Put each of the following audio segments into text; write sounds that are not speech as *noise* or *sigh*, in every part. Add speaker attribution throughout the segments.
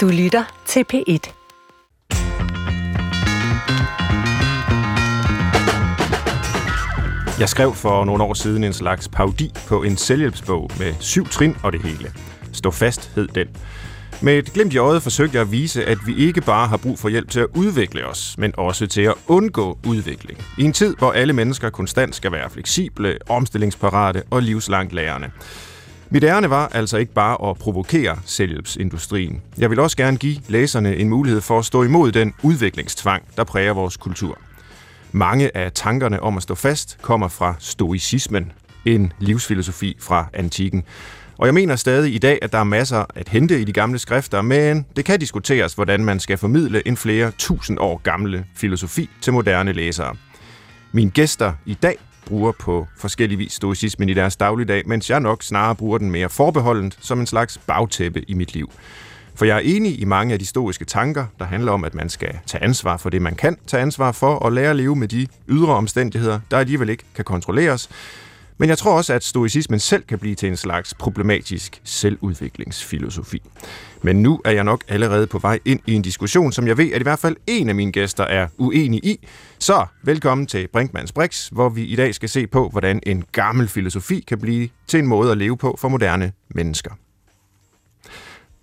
Speaker 1: Du lytter til P1.
Speaker 2: Jeg skrev for nogle år siden en slags paudi på en selvhjælpsbog med syv trin og det hele. Stå fast hed den. Med et glimt i øjet forsøgte jeg at vise, at vi ikke bare har brug for hjælp til at udvikle os, men også til at undgå udvikling. I en tid, hvor alle mennesker konstant skal være fleksible, omstillingsparate og livslangt lærende. Mit ærne var altså ikke bare at provokere selvhjælpsindustrien. Jeg vil også gerne give læserne en mulighed for at stå imod den udviklingstvang, der præger vores kultur. Mange af tankerne om at stå fast kommer fra stoicismen, en livsfilosofi fra antikken. Og jeg mener stadig i dag, at der er masser at hente i de gamle skrifter, men det kan diskuteres, hvordan man skal formidle en flere tusind år gamle filosofi til moderne læsere. Mine gæster i dag bruger på forskellige vis stoicismen i deres dagligdag, mens jeg nok snarere bruger den mere forbeholdent som en slags bagtæppe i mit liv. For jeg er enig i mange af de stoiske tanker, der handler om, at man skal tage ansvar for det, man kan tage ansvar for, og lære at leve med de ydre omstændigheder, der alligevel ikke kan kontrolleres. Men jeg tror også, at stoicismen selv kan blive til en slags problematisk selvudviklingsfilosofi. Men nu er jeg nok allerede på vej ind i en diskussion, som jeg ved, at i hvert fald en af mine gæster er uenig i. Så velkommen til Brinkmanns Brix, hvor vi i dag skal se på, hvordan en gammel filosofi kan blive til en måde at leve på for moderne mennesker.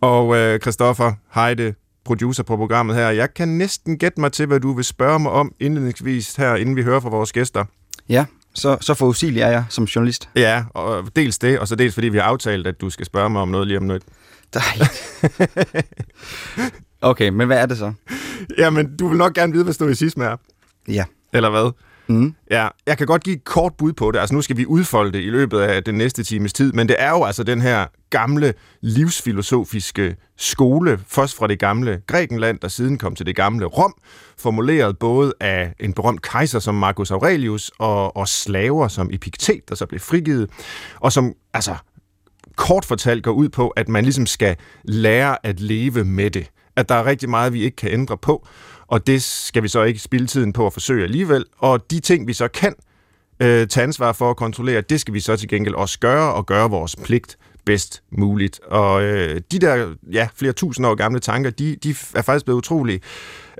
Speaker 2: Og øh, Christoffer Heide, producer på programmet her. Jeg kan næsten gætte mig til, hvad du vil spørge mig om indledningsvis her, inden vi hører fra vores gæster.
Speaker 3: Ja, så, så forudsigelig er jeg som journalist.
Speaker 2: Ja, og dels det, og så dels fordi vi har aftalt, at du skal spørge mig om noget lige om noget.
Speaker 3: Dejligt. *laughs* okay, men hvad er det så?
Speaker 2: Jamen, du vil nok gerne vide, hvad stoicisme er.
Speaker 3: Ja.
Speaker 2: Eller hvad?
Speaker 3: Mm.
Speaker 2: Ja, jeg kan godt give et kort bud på det. Altså nu skal vi udfolde det i løbet af den næste times tid, men det er jo altså den her gamle livsfilosofiske skole, først fra det gamle Grækenland, der siden kom til det gamle Rom, formuleret både af en berømt kejser som Marcus Aurelius og, og slaver som Epiktet, der så blev frigivet, og som altså kort fortalt går ud på, at man ligesom skal lære at leve med det. At der er rigtig meget, vi ikke kan ændre på, og det skal vi så ikke spille tiden på at forsøge alligevel. Og de ting, vi så kan øh, tage ansvar for at kontrollere, det skal vi så til gengæld også gøre, og gøre vores pligt bedst muligt. Og øh, de der ja, flere tusind år gamle tanker, de, de er faktisk blevet utrolig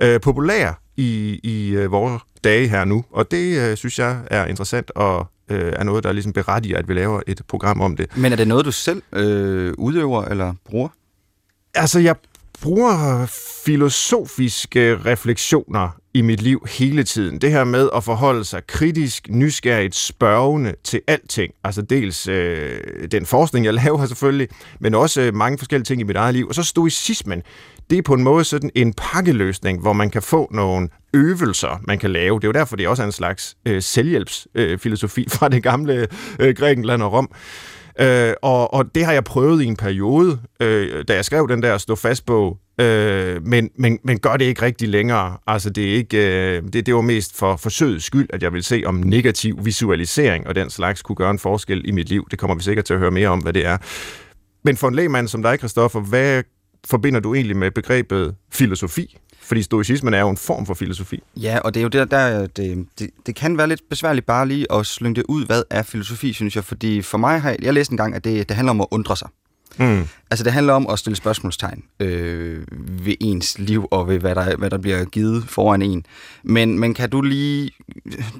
Speaker 2: øh, populære i, i øh, vores dage her nu. Og det øh, synes jeg er interessant og øh, er noget, der ligesom berettiger, at vi laver et program om det.
Speaker 3: Men er det noget, du selv øh, udøver eller bruger?
Speaker 2: Altså, jeg bruger filosofiske refleksioner i mit liv hele tiden. Det her med at forholde sig kritisk, nysgerrigt, spørgende til alting. Altså dels øh, den forskning, jeg *laughs* laver selvfølgelig, men også øh, mange forskellige ting i mit eget liv. Og så stoicismen. Det er på en måde sådan en pakkeløsning, hvor man kan få nogle øvelser, man kan lave. Det er jo derfor, det også er en slags øh, selvhjælpsfilosofi øh, *laughs* fra det gamle øh, Grækenland og Rom. Øh, Øh, og, og det har jeg prøvet i en periode, øh, da jeg skrev den der stå fast bog, øh, men, men, men gør det ikke rigtig længere. Altså det, er ikke, øh, det, det var mest for forsøgets skyld, at jeg vil se om negativ visualisering og den slags kunne gøre en forskel i mit liv. Det kommer vi sikkert til at høre mere om, hvad det er. Men for en lægmand som dig, Christoffer, hvad forbinder du egentlig med begrebet filosofi? Fordi stoicismen er jo en form for filosofi.
Speaker 3: Ja, og det er jo det, der, det, det, det kan være lidt besværligt bare lige at slynge det ud, hvad er filosofi, synes jeg. Fordi for mig har jeg, jeg læst en gang, at det, det handler om at undre sig. Mm. Altså det handler om at stille spørgsmålstegn øh, ved ens liv og ved hvad der, hvad der bliver givet foran en. Men, men kan du lige,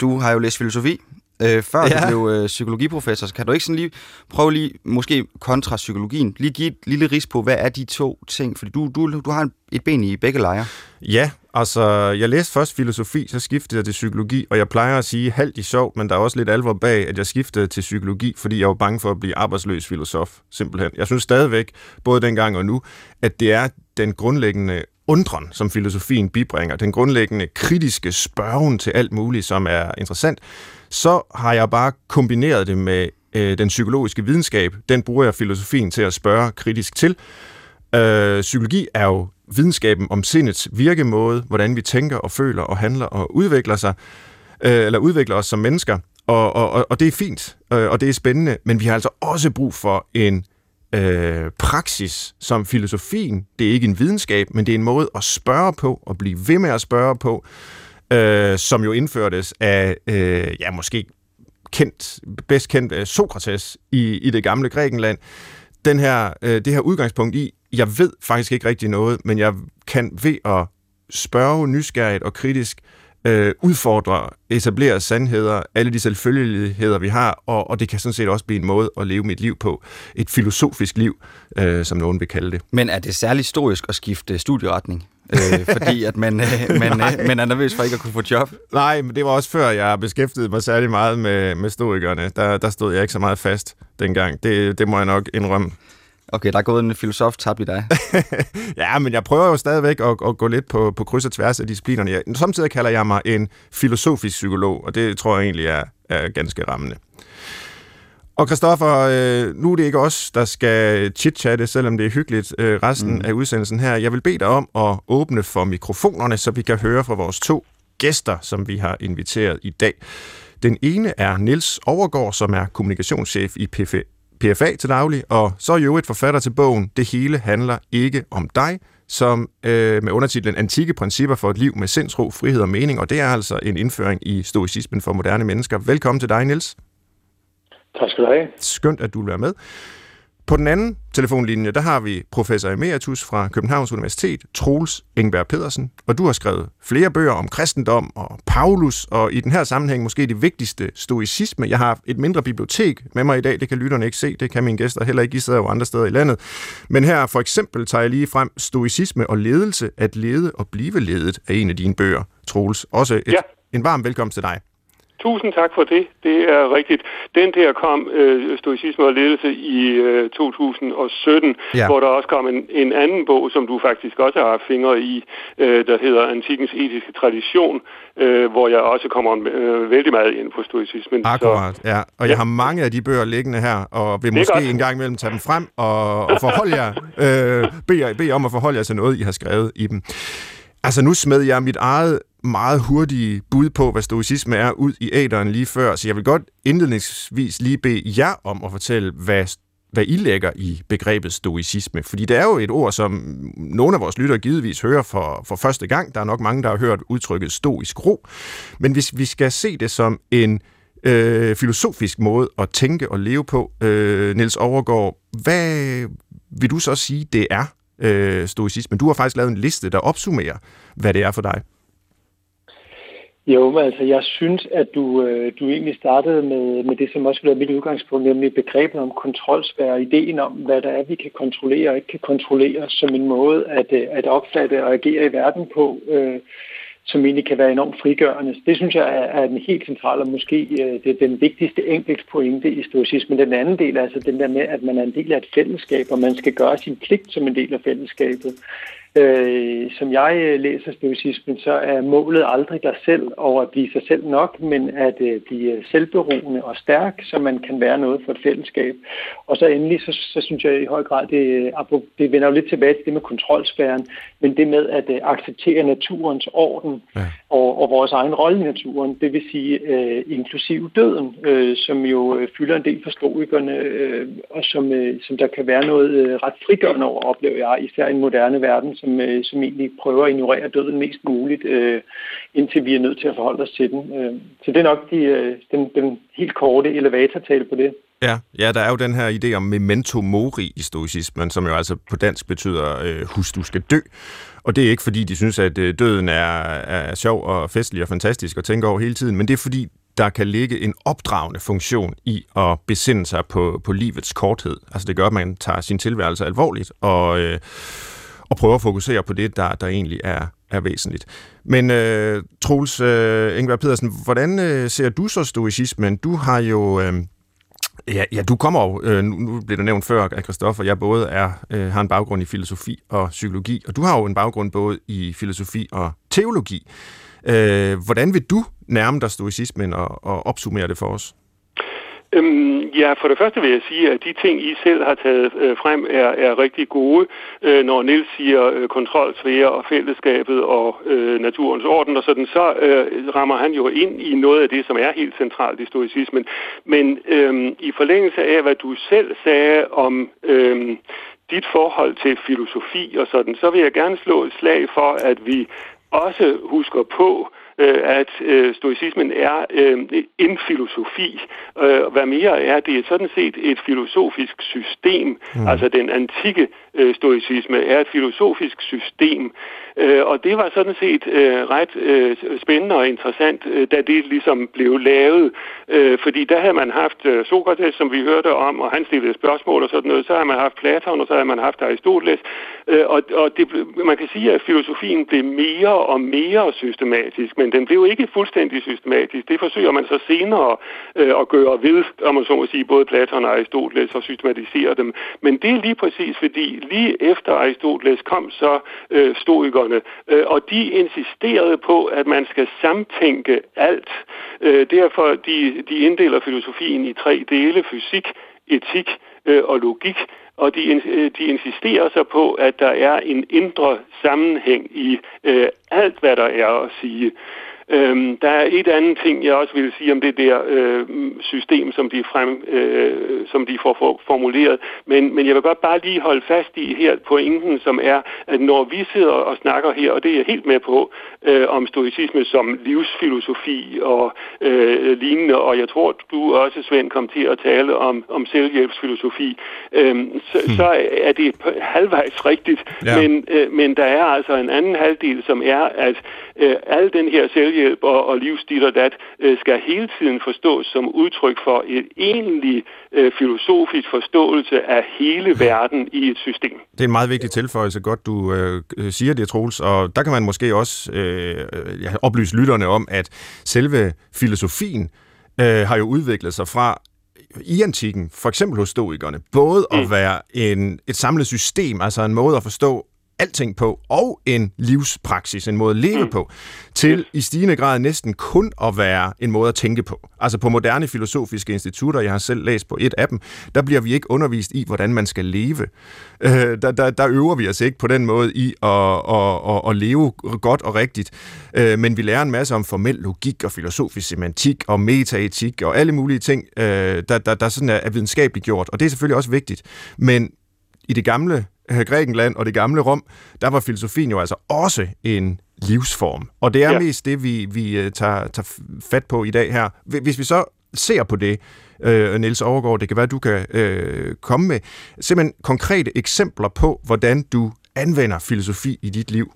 Speaker 3: du har jo læst filosofi, øh, før ja. du blev øh, psykologiprofessor, så kan du ikke sådan lige prøve lige, måske kontra psykologien, lige give et lille ris på, hvad er de to ting? Fordi du, du, du har et ben i begge lejre.
Speaker 2: Ja, altså jeg læste først filosofi, så skiftede jeg til psykologi, og jeg plejer at sige halvt i sjov, men der er også lidt alvor bag, at jeg skiftede til psykologi, fordi jeg var bange for at blive arbejdsløs filosof, simpelthen. Jeg synes stadigvæk, både dengang og nu, at det er den grundlæggende undren, som filosofien bibringer, den grundlæggende kritiske spørgen til alt muligt, som er interessant, så har jeg bare kombineret det med øh, den psykologiske videnskab. Den bruger jeg filosofien til at spørge kritisk til. Øh, psykologi er jo videnskaben om sindets virkemåde, hvordan vi tænker og føler og handler og udvikler sig, øh, eller udvikler os som mennesker. Og, og, og det er fint, øh, og det er spændende, men vi har altså også brug for en øh, praksis som filosofien. Det er ikke en videnskab, men det er en måde at spørge på, og blive ved med at spørge på, øh, som jo indførtes af, øh, ja, måske kendt, bedst kendt øh, Sokrates i, i det gamle Grækenland, den her, øh, det her udgangspunkt i, jeg ved faktisk ikke rigtig noget, men jeg kan ved at spørge nysgerrigt og kritisk, øh, udfordre, etablere sandheder, alle de selvfølgeligheder, vi har, og, og det kan sådan set også blive en måde at leve mit liv på. Et filosofisk liv, øh, som nogen vil kalde det.
Speaker 3: Men er det særligt historisk at skifte studieretning? Øh, fordi at man, øh, man, øh, man er nervøs for ikke at kunne få job.
Speaker 2: Nej, men det var også før, jeg beskæftigede mig særlig meget med, med stoikerne. Der, der stod jeg ikke så meget fast dengang. Det, det må jeg nok indrømme.
Speaker 3: Okay, der er gået en filosof tab i dig. *laughs*
Speaker 2: ja, men jeg prøver jo stadigvæk at, at gå lidt på, på kryds og tværs af disciplinerne. Jeg, samtidig kalder jeg mig en filosofisk psykolog, og det tror jeg egentlig er, er ganske rammende. Og Christoffer, øh, nu er det ikke os, der skal chit-chatte, selvom det er hyggeligt øh, resten mm. af udsendelsen her. Jeg vil bede dig om at åbne for mikrofonerne, så vi kan høre fra vores to gæster, som vi har inviteret i dag. Den ene er Nils Overgaard, som er kommunikationschef i PF, PFA til daglig, og så er jo et forfatter til bogen Det hele handler ikke om dig, som øh, med undertitlen Antikke principper for et liv med sindsro, frihed og mening, og det er altså en indføring i stoicismen for moderne mennesker. Velkommen til dig, Nils.
Speaker 1: Tak skal du have.
Speaker 2: Skønt, at du vil være med. På den anden telefonlinje, der har vi professor emeritus fra Københavns Universitet, Troels Engberg Pedersen, og du har skrevet flere bøger om kristendom og Paulus, og i den her sammenhæng måske det vigtigste, stoicisme. Jeg har et mindre bibliotek med mig i dag, det kan lytterne ikke se, det kan mine gæster heller ikke, I sidder jo andre steder i landet. Men her for eksempel tager jeg lige frem stoicisme og ledelse, at lede og blive ledet af en af dine bøger, Troels. Også et, ja. en varm velkomst til dig.
Speaker 1: Tusind tak for det. Det er rigtigt. Den der kom, øh, Stoicisme og Ledelse, i øh, 2017, ja. hvor der også kom en, en anden bog, som du faktisk også har fingre i, øh, der hedder Antikens etiske tradition, øh, hvor jeg også kommer øh, vældig meget ind på stoicismen.
Speaker 2: Akkurat, Så, ja. Og ja. jeg har mange af de bøger liggende her, og vil måske godt. en gang imellem tage dem frem og, og forholde jer, *laughs* øh, bede, bede om at forholde jer til noget, I har skrevet i dem. Altså nu smed jeg mit eget meget hurtige bud på, hvad stoicisme er, ud i æderen lige før, så jeg vil godt indledningsvis lige bede jer om at fortælle, hvad, hvad I lægger i begrebet stoicisme. Fordi det er jo et ord, som nogle af vores lyttere givetvis hører for, for første gang. Der er nok mange, der har hørt udtrykket stoisk ro. Men hvis vi skal se det som en øh, filosofisk måde at tænke og leve på, øh, Niels Overgaard, hvad vil du så sige, det er, øh, stoicisme? Du har faktisk lavet en liste, der opsummerer, hvad det er for dig.
Speaker 1: Jo, men altså jeg synes, at du, øh, du egentlig startede med, med det, som også vil være mit udgangspunkt, nemlig begrebet om kontrolsfære, ideen om, hvad der er, vi kan kontrollere og ikke kan kontrollere, som en måde at, øh, at opfatte og agere i verden på, øh, som egentlig kan være enormt frigørende. Det synes jeg er, er den helt centrale, og måske øh, det er den vigtigste enkelt pointe i stoicismen. Den anden del er altså den der med, at man er en del af et fællesskab, og man skal gøre sin pligt som en del af fællesskabet. Øh, som jeg øh, læser stoicismen, så er målet aldrig dig selv og at blive sig selv nok, men at øh, blive selvberoende og stærk, så man kan være noget for et fællesskab. Og så endelig, så, så synes jeg i høj grad, det, det vender jo lidt tilbage til det med kontrolsfæren, men det med at øh, acceptere naturens orden ja. og, og vores egen rolle i naturen, det vil sige øh, inklusiv døden, øh, som jo øh, fylder en del for stoikerne, øh, og som, øh, som der kan være noget øh, ret frigørende over, oplever jeg, især i en moderne verden, som, øh, som egentlig prøver at ignorere døden mest muligt, øh, indtil vi er nødt til at forholde os til den. Øh, så det er nok de, øh, den, den helt korte elevatortale på det.
Speaker 2: Ja, ja, der er jo den her idé om memento mori i stoicismen, som jo altså på dansk betyder, øh, husk du skal dø. Og det er ikke fordi, de synes, at øh, døden er, er sjov og festlig og fantastisk at tænke over hele tiden, men det er fordi, der kan ligge en opdragende funktion i at besinde sig på, på livets korthed. Altså det gør, at man tager sin tilværelse alvorligt og... Øh, og prøve at fokusere på det, der, der egentlig er, er væsentligt. Men øh, Troels øh, Ingvar Pedersen, hvordan øh, ser du så stoicismen? Du har jo... Øh, Ja, ja, du kommer jo, øh, nu blev det nævnt før af Christoffer, jeg både er, øh, har en baggrund i filosofi og psykologi, og du har jo en baggrund både i filosofi og teologi. Øh, hvordan vil du nærme dig stoicismen og, og opsummere det for os?
Speaker 1: Øhm, ja, for det første vil jeg sige, at de ting, I selv har taget øh, frem, er, er rigtig gode. Øh, når Nils siger øh, kontrolsfære og fællesskabet og øh, naturens orden og sådan, så øh, rammer han jo ind i noget af det, som er helt centralt i stoicismen. Men øh, i forlængelse af, hvad du selv sagde om øh, dit forhold til filosofi og sådan, så vil jeg gerne slå et slag for, at vi også husker på,
Speaker 4: øh, at øh, stoicismen er øh, en filosofi. Øh, hvad mere er, det er sådan set et filosofisk system. Mm. Altså den antikke øh, stoicisme er et filosofisk system. Øh, og det var sådan set øh, ret øh, spændende og interessant, øh, da det ligesom blev lavet. Øh, fordi der havde man haft øh, Sokrates, som vi hørte om, og han stillede spørgsmål og sådan noget. Så har man haft Platon, og så har man haft Aristoteles. Øh, og og det, man kan sige, at filosofien blev mere og mere systematisk, men den blev ikke fuldstændig systematisk. Det forsøger man så senere øh, at gøre ved, om man så må sige, både Platon og Aristoteles og systematisere dem. Men det er lige præcis, fordi lige efter Aristoteles kom så øh, stoikerne, øh, og de insisterede på, at man skal samtænke alt. Øh, derfor de, de inddeler filosofien i tre dele, fysik, etik øh, og logik, og de, øh, de insisterer så på, at der er en indre sammenhæng i øh, alt, hvad der er at sige. Øhm, der er et andet ting, jeg også vil sige om det der øh, system, som de, frem, øh, som de får for, formuleret. Men, men jeg vil godt bare lige holde fast i her pointen, som er, at når vi sidder og snakker her, og det er jeg helt med på, øh, om stoicisme som livsfilosofi og øh, lignende, og jeg tror, du også, Svend, kom til at tale om, om selvhjælpsfilosofi, øh, så, hmm. så er det halvvejs rigtigt, ja. men, øh, men der er altså en anden halvdel, som er, at øh, al den her selvhjælp og, og livsstil og dat øh, skal hele tiden forstås som udtryk for et egentlig øh, filosofisk forståelse af hele *laughs* verden i et system.
Speaker 2: Det er en meget vigtig tilføjelse, godt du øh, siger det, Troels, og der kan man måske også øh, oplyse lytterne om, at selve filosofien øh, har jo udviklet sig fra i antikken, for eksempel hos stoikerne, både mm. at være en, et samlet system, altså en måde at forstå alting på, og en livspraksis, en måde at leve mm. på, til i stigende grad næsten kun at være en måde at tænke på. Altså på moderne filosofiske institutter, jeg har selv læst på et af dem, der bliver vi ikke undervist i, hvordan man skal leve. Øh, der, der, der øver vi os ikke på den måde i at, at, at, at leve godt og rigtigt, øh, men vi lærer en masse om formel logik og filosofisk semantik og metaetik og alle mulige ting, øh, der, der, der sådan er, er videnskabeligt gjort, og det er selvfølgelig også vigtigt. Men i det gamle Øh, Grækenland og det gamle Rom, der var filosofien jo altså også en livsform. Og det er ja. mest det, vi, vi øh, tager, tager fat på i dag her. Hvis vi så ser på det, øh, Niels Overgaard, det kan være, du kan øh, komme med simpelthen konkrete eksempler på, hvordan du anvender filosofi i dit liv.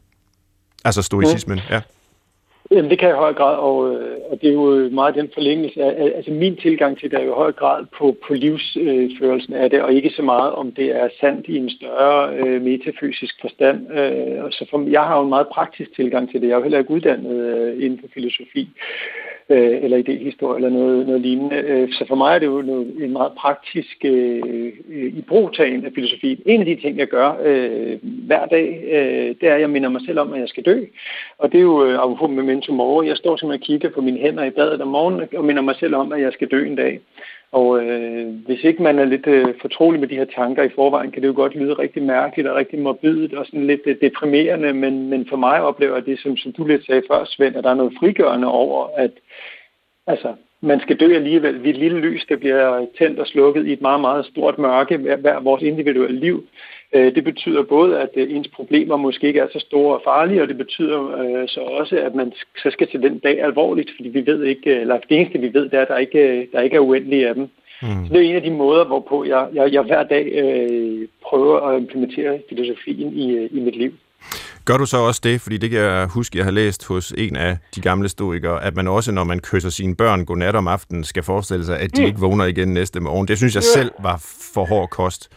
Speaker 2: Altså stoicismen, ja. ja.
Speaker 1: Jamen, det kan jeg i høj grad, og, øh, og det er jo meget den forlængelse. Af, altså min tilgang til det er jo i høj grad på, på livsførelsen af det, og ikke så meget om det er sandt i en større øh, metafysisk forstand. Øh, så for, jeg har jo en meget praktisk tilgang til det. Jeg er jo heller ikke uddannet øh, inden for filosofi øh, Øh, eller idéhistorie eller noget, noget lignende. Øh, så for mig er det jo noget, en meget praktisk øh, i brugtagen af filosofien. En af de ting, jeg gør øh, hver dag, øh, det er, at jeg minder mig selv om, at jeg skal dø. Og det er jo øh, med memento mori. Jeg står simpelthen og kigger på mine hænder i badet om morgenen og minder mig selv om, at jeg skal dø en dag. Og øh, hvis ikke man er lidt øh, fortrolig med de her tanker i forvejen, kan det jo godt lyde rigtig mærkeligt og rigtig morbidt og sådan lidt øh, deprimerende, men, men for mig oplever jeg det, som, som du lidt sagde før, Svend, at der er noget frigørende over, at altså, man skal dø alligevel. Vi et lille lys, der bliver tændt og slukket i et meget, meget stort mørke, hver vores individuelle liv. Øh, det betyder både, at øh, ens problemer måske ikke er så store og farlige, og det betyder øh, så også, at man så skal til den dag alvorligt, fordi vi ved ikke, eller det eneste vi ved, det er, at der ikke, der ikke er uendelige af dem. Mm. Så det er en af de måder, hvorpå jeg, jeg, jeg hver dag øh, prøver at implementere filosofien i, i mit liv.
Speaker 2: Gør du så også det, fordi det kan jeg huske, jeg har læst hos en af de gamle stoikere, at man også, når man kysser sine børn godnat om aftenen, skal forestille sig, at de mm. ikke vågner igen næste morgen. Det synes jeg selv var for hård kost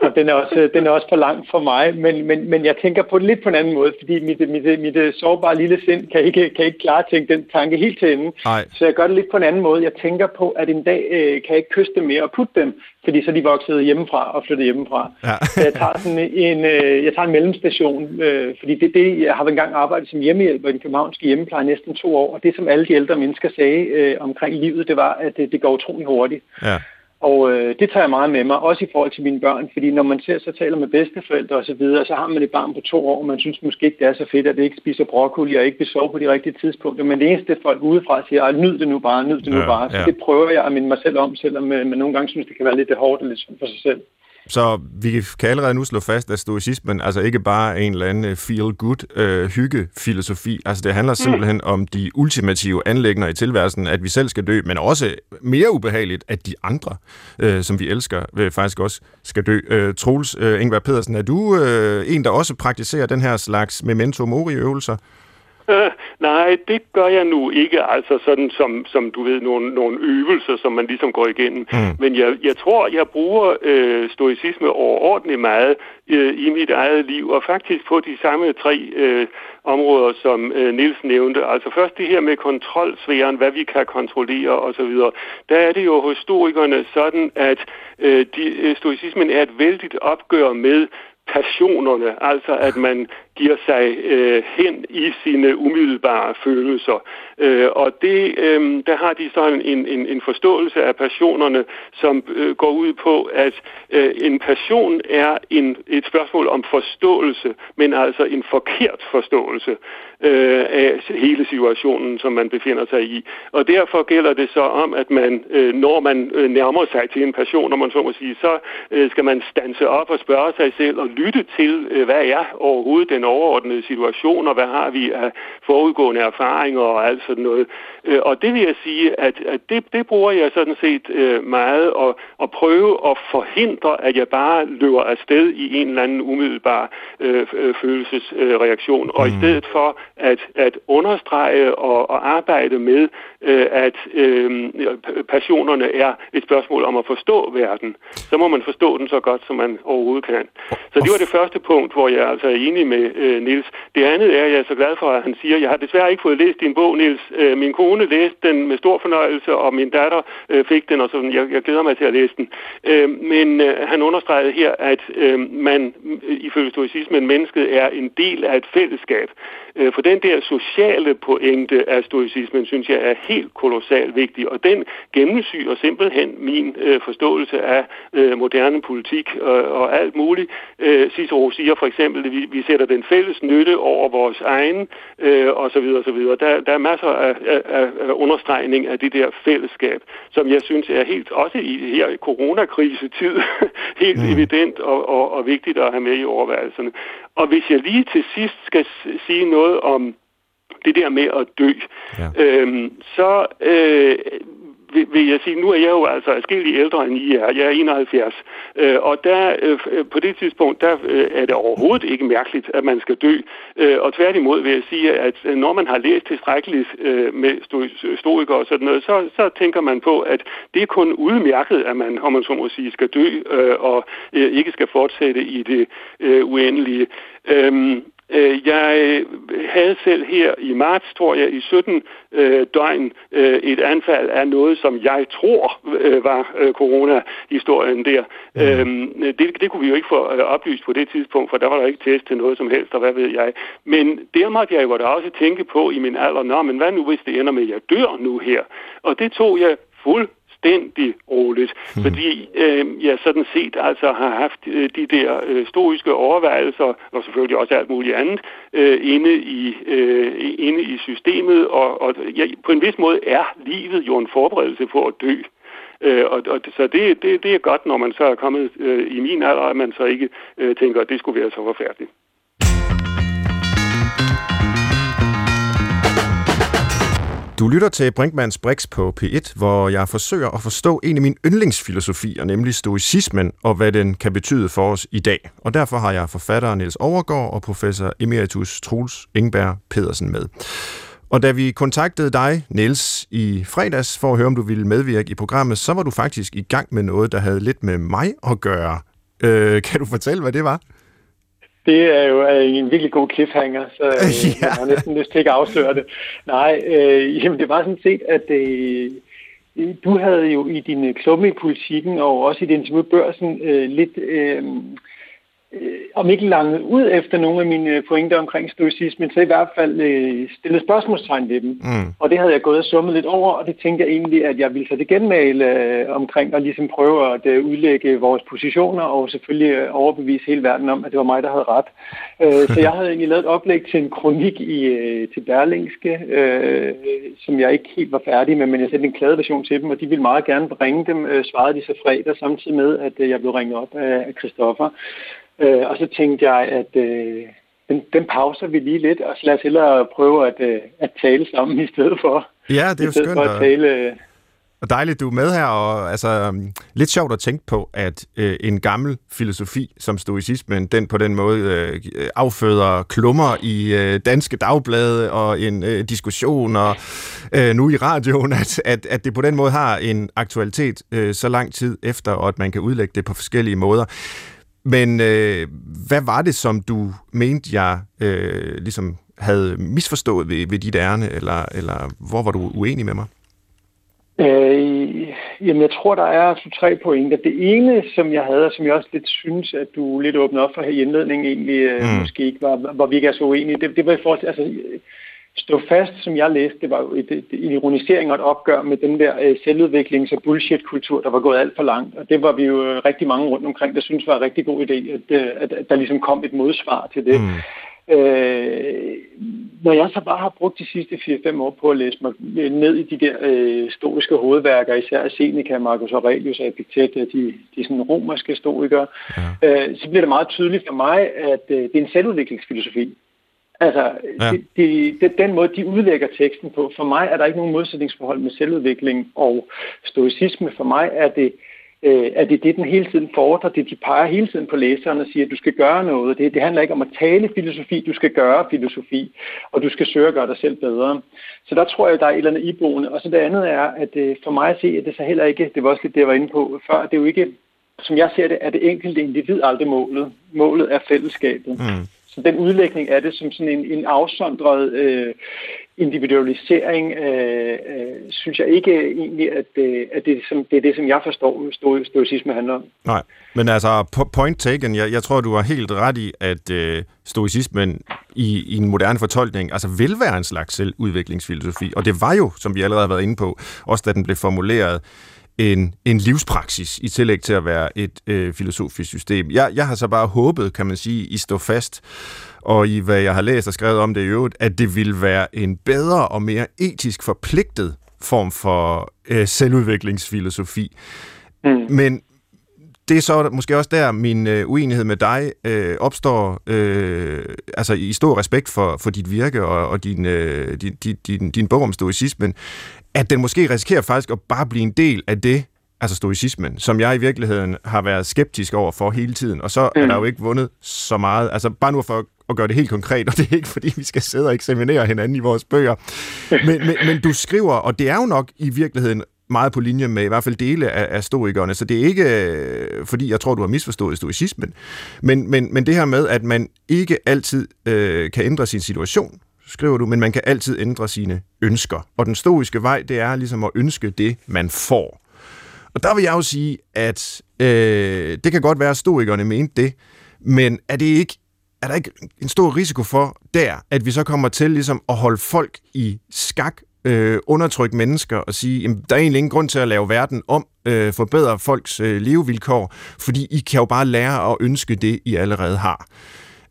Speaker 1: og *laughs* den er, også, den er også for lang for mig, men, men, men jeg tænker på det lidt på en anden måde, fordi mit, mit, mit sårbare lille sind kan ikke, kan ikke klare tænke den tanke helt til ende.
Speaker 2: Nej.
Speaker 1: Så jeg gør det lidt på en anden måde. Jeg tænker på, at en dag øh, kan jeg ikke kysse dem mere og putte dem, fordi så er de vokset hjemmefra og flyttet hjemmefra. Ja. så jeg tager sådan en, øh, jeg tager en mellemstation, øh, fordi det, det, jeg har engang arbejdet som hjemmehjælper i den københavnske hjemmepleje næsten to år, og det som alle de ældre mennesker sagde øh, omkring livet, det var, at det, det går utrolig hurtigt.
Speaker 2: Ja.
Speaker 1: Og øh, det tager jeg meget med mig, også i forhold til mine børn, fordi når man ser så taler med bedsteforældre osv., så, videre, så har man et barn på to år, og man synes måske ikke, det er så fedt, at det ikke spiser broccoli og ikke vil sove på de rigtige tidspunkter. Men det eneste folk udefra siger, nyd det nu bare, nyd det nu ja, bare. Så ja. det prøver jeg at minde mig selv om, selvom øh, man nogle gange synes, det kan være lidt hårdt og lidt for sig selv.
Speaker 2: Så vi kan allerede nu slå fast, at stoicismen altså ikke bare er en eller anden feel-good øh, hygge-filosofi. Altså det handler mm. simpelthen mm. om de ultimative anlægner i tilværelsen, at vi selv skal dø, men også mere ubehageligt, at de andre, øh, som vi elsker, øh, faktisk også skal dø. Øh, Troels øh, Ingvar Pedersen, er du øh, en, der også praktiserer den her slags memento mori-øvelser? *laughs*
Speaker 4: Nej, det gør jeg nu ikke, altså sådan som, som du ved, nogle, nogle øvelser, som man ligesom går igennem. Mm. Men jeg, jeg tror, jeg bruger øh, stoicisme overordentligt meget øh, i mit eget liv, og faktisk på de samme tre øh, områder, som øh, Nils nævnte. Altså først det her med kontrolsfæren, hvad vi kan kontrollere osv. Der er det jo hos historikerne sådan, at øh, de, øh, stoicismen er et vældigt opgør med passionerne, altså at man giver sig øh, hen i sine umiddelbare følelser. Øh, og det, øh, der har de så en, en, en forståelse af passionerne, som øh, går ud på, at øh, en passion er en, et spørgsmål om forståelse, men altså en forkert forståelse øh, af hele situationen, som man befinder sig i. Og derfor gælder det så om, at man, øh, når man øh, nærmer sig til en passion, når man så må sige, så øh, skal man stanse op og spørge sig selv og lytte til, øh, hvad er overhovedet den overordnede situation, og hvad har vi af forudgående erfaringer og alt sådan noget. Øh, og det vil jeg sige, at, at det, det bruger jeg sådan set øh, meget at, at prøve at forhindre, at jeg bare løber afsted i en eller anden umiddelbar øh, følelsesreaktion, og i mm. stedet for at, at understrege og, og arbejde med, øh, at øh, passionerne er et spørgsmål om at forstå verden, så må man forstå den så godt, som man overhovedet kan. Så det var det første punkt, hvor jeg altså er enig med øh, Nils. Det andet er, at jeg er så glad for, at han siger, jeg har desværre ikke fået læst din bog, Nils. Øh, min kone læste den med stor fornøjelse, og min datter øh, fik den, og sådan. Jeg, jeg glæder mig til at læse den. Øh, men øh, han understregede her, at øh, man ifølge stoicismen, mennesket er en del af et fællesskab. Øh, for den der sociale pointe af stoicismen, synes jeg er helt kolossalt vigtig, og den gennemsyrer simpelthen min øh, forståelse af øh, moderne politik og, og alt muligt. Øh, Cicero siger for eksempel, at vi, vi sætter den fælles nytte over vores egen, øh, og så videre, og så videre. Der, der er masser af, af, af understregning af det der fællesskab, som jeg synes er helt, også i her coronakrisetid, *laughs* helt mm. evident og, og, og vigtigt at have med i overvejelserne. Og hvis jeg lige til sidst skal sige noget om det der med at dø, ja. øhm, så øh, vil, vil jeg sige, nu er jeg jo altså afskillig ældre end I er. Jeg er 71. Øh, og der, øh, øh, på det tidspunkt, der øh, er det overhovedet ikke mærkeligt, at man skal dø. Øh, og tværtimod vil jeg sige, at øh, når man har læst tilstrækkeligt øh, med stoikere og sådan noget, så, så tænker man på, at det er kun udmærket, at man, om man så må sige, skal dø øh, og øh, ikke skal fortsætte i det øh, uendelige. Øh, jeg havde selv her i marts, tror jeg, i 17 øh, døgn øh, et anfald af noget, som jeg tror øh, var øh, corona-historien der. Mm. Det, det kunne vi jo ikke få øh, oplyst på det tidspunkt, for der var der ikke test til noget som helst, og hvad ved jeg. Men der måtte jeg jo da også tænke på i min alder, nå, men hvad nu hvis det ender med, at jeg dør nu her? Og det tog jeg fuld fuldstændig roligt, mm. fordi øh, jeg sådan set altså har haft øh, de der øh, stoiske overvejelser, og selvfølgelig også alt muligt andet, øh, inde, i, øh, inde i systemet, og, og ja, på en vis måde er livet jo en forberedelse på at dø. Øh, og, og, så det, det, det er godt, når man så er kommet øh, i min alder, at man så ikke øh, tænker, at det skulle være så forfærdeligt.
Speaker 2: Du lytter til Brinkmanns Brix på P1, hvor jeg forsøger at forstå en af mine yndlingsfilosofier, nemlig stoicismen, og hvad den kan betyde for os i dag. Og derfor har jeg forfatter Niels Overgaard og professor emeritus Truls Ingberg Pedersen med. Og da vi kontaktede dig, Niels, i fredags for at høre, om du ville medvirke i programmet, så var du faktisk i gang med noget, der havde lidt med mig at gøre. Øh, kan du fortælle, hvad det var?
Speaker 1: Det er jo en virkelig god cliffhanger, så *laughs* øh, ja. jeg har næsten lyst til ikke at afsløre det. Nej, øh, jamen det var sådan set, at øh, du havde jo i din klumme i politikken, og også i din interview børsen, øh, lidt øh, øh, om ikke langet ud efter nogle af mine pointer omkring stoicismen, så i hvert fald øh, stillet spørgsmålstegn ved dem. Mm. Og det havde jeg gået og summet lidt over, og det tænkte jeg egentlig, at jeg ville så det genmale øh, omkring og ligesom prøve at øh, udlægge vores positioner og selvfølgelig øh, overbevise hele verden om, at det var mig, der havde ret. Øh, så jeg havde egentlig lavet et oplæg til en kronik i, øh, til Berlingske, øh, som jeg ikke helt var færdig med, men jeg sendte en klade version til dem, og de ville meget gerne bringe dem, øh, svarede de så fredag, samtidig med, at øh, jeg blev ringet op af, af Christoffer. Øh, og så tænkte jeg, at øh, den, den pauser vi lige lidt, og så lad os hellere prøve at, øh, at tale sammen *laughs* i stedet for.
Speaker 2: Ja, det er jo skønt. For at tale, øh, og dejligt, du er med her, og altså, um, lidt sjovt at tænke på, at øh, en gammel filosofi som stoicismen, den på den måde øh, afføder klummer i øh, danske dagblade og en øh, diskussion, og øh, nu i radioen, at, at, at det på den måde har en aktualitet øh, så lang tid efter, og at man kan udlægge det på forskellige måder. Men øh, hvad var det, som du mente, jeg øh, ligesom havde misforstået ved, ved dit ærne, eller, eller hvor var du uenig med mig?
Speaker 1: Øh, jamen, jeg tror, der er to-tre pointer. Det ene, som jeg havde, og som jeg også lidt synes, at du lidt åbnede op for her i indledningen, egentlig øh, mm. måske ikke var, hvor vi ikke er så uenige, det, det var i forhold til, altså, stå fast, som jeg læste, det var jo et, et, en ironisering og et opgør med den der øh, selvudviklings- og bullshit-kultur, der var gået alt for langt. Og det var vi jo øh, rigtig mange rundt omkring, der synes var en rigtig god idé, at, øh, at, at der ligesom kom et modsvar til det. Mm. Øh, når jeg så bare har brugt de sidste 4-5 år på at læse mig ned i de der øh, stoiske hovedværker, især Seneca, Marcus Aurelius og Epictet, de, de sådan romerske stoikere, ja. øh, så bliver det meget tydeligt for mig, at øh, det er en selvudviklingsfilosofi. Altså, ja. det, det, det, den måde, de udlægger teksten på, for mig er der ikke nogen modsætningsforhold med selvudvikling og stoicisme. For mig er det øh, er det det, den hele tiden fordrer. Det, de peger hele tiden på læseren og siger, at du skal gøre noget. Det, det handler ikke om at tale filosofi, du skal gøre filosofi, og du skal søge at gøre dig selv bedre. Så der tror jeg, der er et eller andet iboende. Og så det andet er, at øh, for mig at se, at det så heller ikke, det var også lidt det, jeg var inde på før, det er jo ikke, som jeg ser det, er det enkelte individ aldrig målet. Målet er fællesskabet. Mm. Så den udlægning af det som sådan en, en afsondret øh, individualisering, øh, øh, synes jeg ikke egentlig, at, øh, at det, som, det er det, som jeg forstår, stoicisme handler om.
Speaker 2: Nej, men altså, point taken, jeg, jeg tror, du har helt ret i, at øh, stoicismen i, i en moderne fortolkning altså vil være en slags selvudviklingsfilosofi, og det var jo, som vi allerede har været inde på, også da den blev formuleret, en, en livspraksis i tillæg til at være et øh, filosofisk system. Jeg, jeg har så bare håbet, kan man sige, i stå fast, og i hvad jeg har læst og skrevet om det i øvrigt, at det ville være en bedre og mere etisk forpligtet form for øh, selvudviklingsfilosofi. Mm. Men det er så måske også der, min øh, uenighed med dig øh, opstår, øh, altså i stor respekt for, for dit virke og, og din, øh, din, din, din, din bog om stoicismen, at den måske risikerer faktisk at bare blive en del af det, altså stoicismen, som jeg i virkeligheden har været skeptisk over for hele tiden, og så mm. er der jo ikke vundet så meget. Altså bare nu for at gøre det helt konkret, og det er ikke fordi, vi skal sidde og eksaminere hinanden i vores bøger. Men, men, men du skriver, og det er jo nok i virkeligheden meget på linje med i hvert fald dele af, af stoikerne, så det er ikke, øh, fordi jeg tror, du har misforstået stoicismen, men, men, men det her med, at man ikke altid øh, kan ændre sin situation, skriver du, men man kan altid ændre sine ønsker. Og den stoiske vej, det er ligesom at ønske det, man får. Og der vil jeg jo sige, at øh, det kan godt være, at stoikerne mente det, men er det ikke er der ikke en stor risiko for der, at vi så kommer til ligesom at holde folk i skak, øh, undertrykke mennesker og sige, jamen, der er egentlig ingen grund til at lave verden om, øh, forbedre folks øh, levevilkår, fordi I kan jo bare lære at ønske det, I allerede har.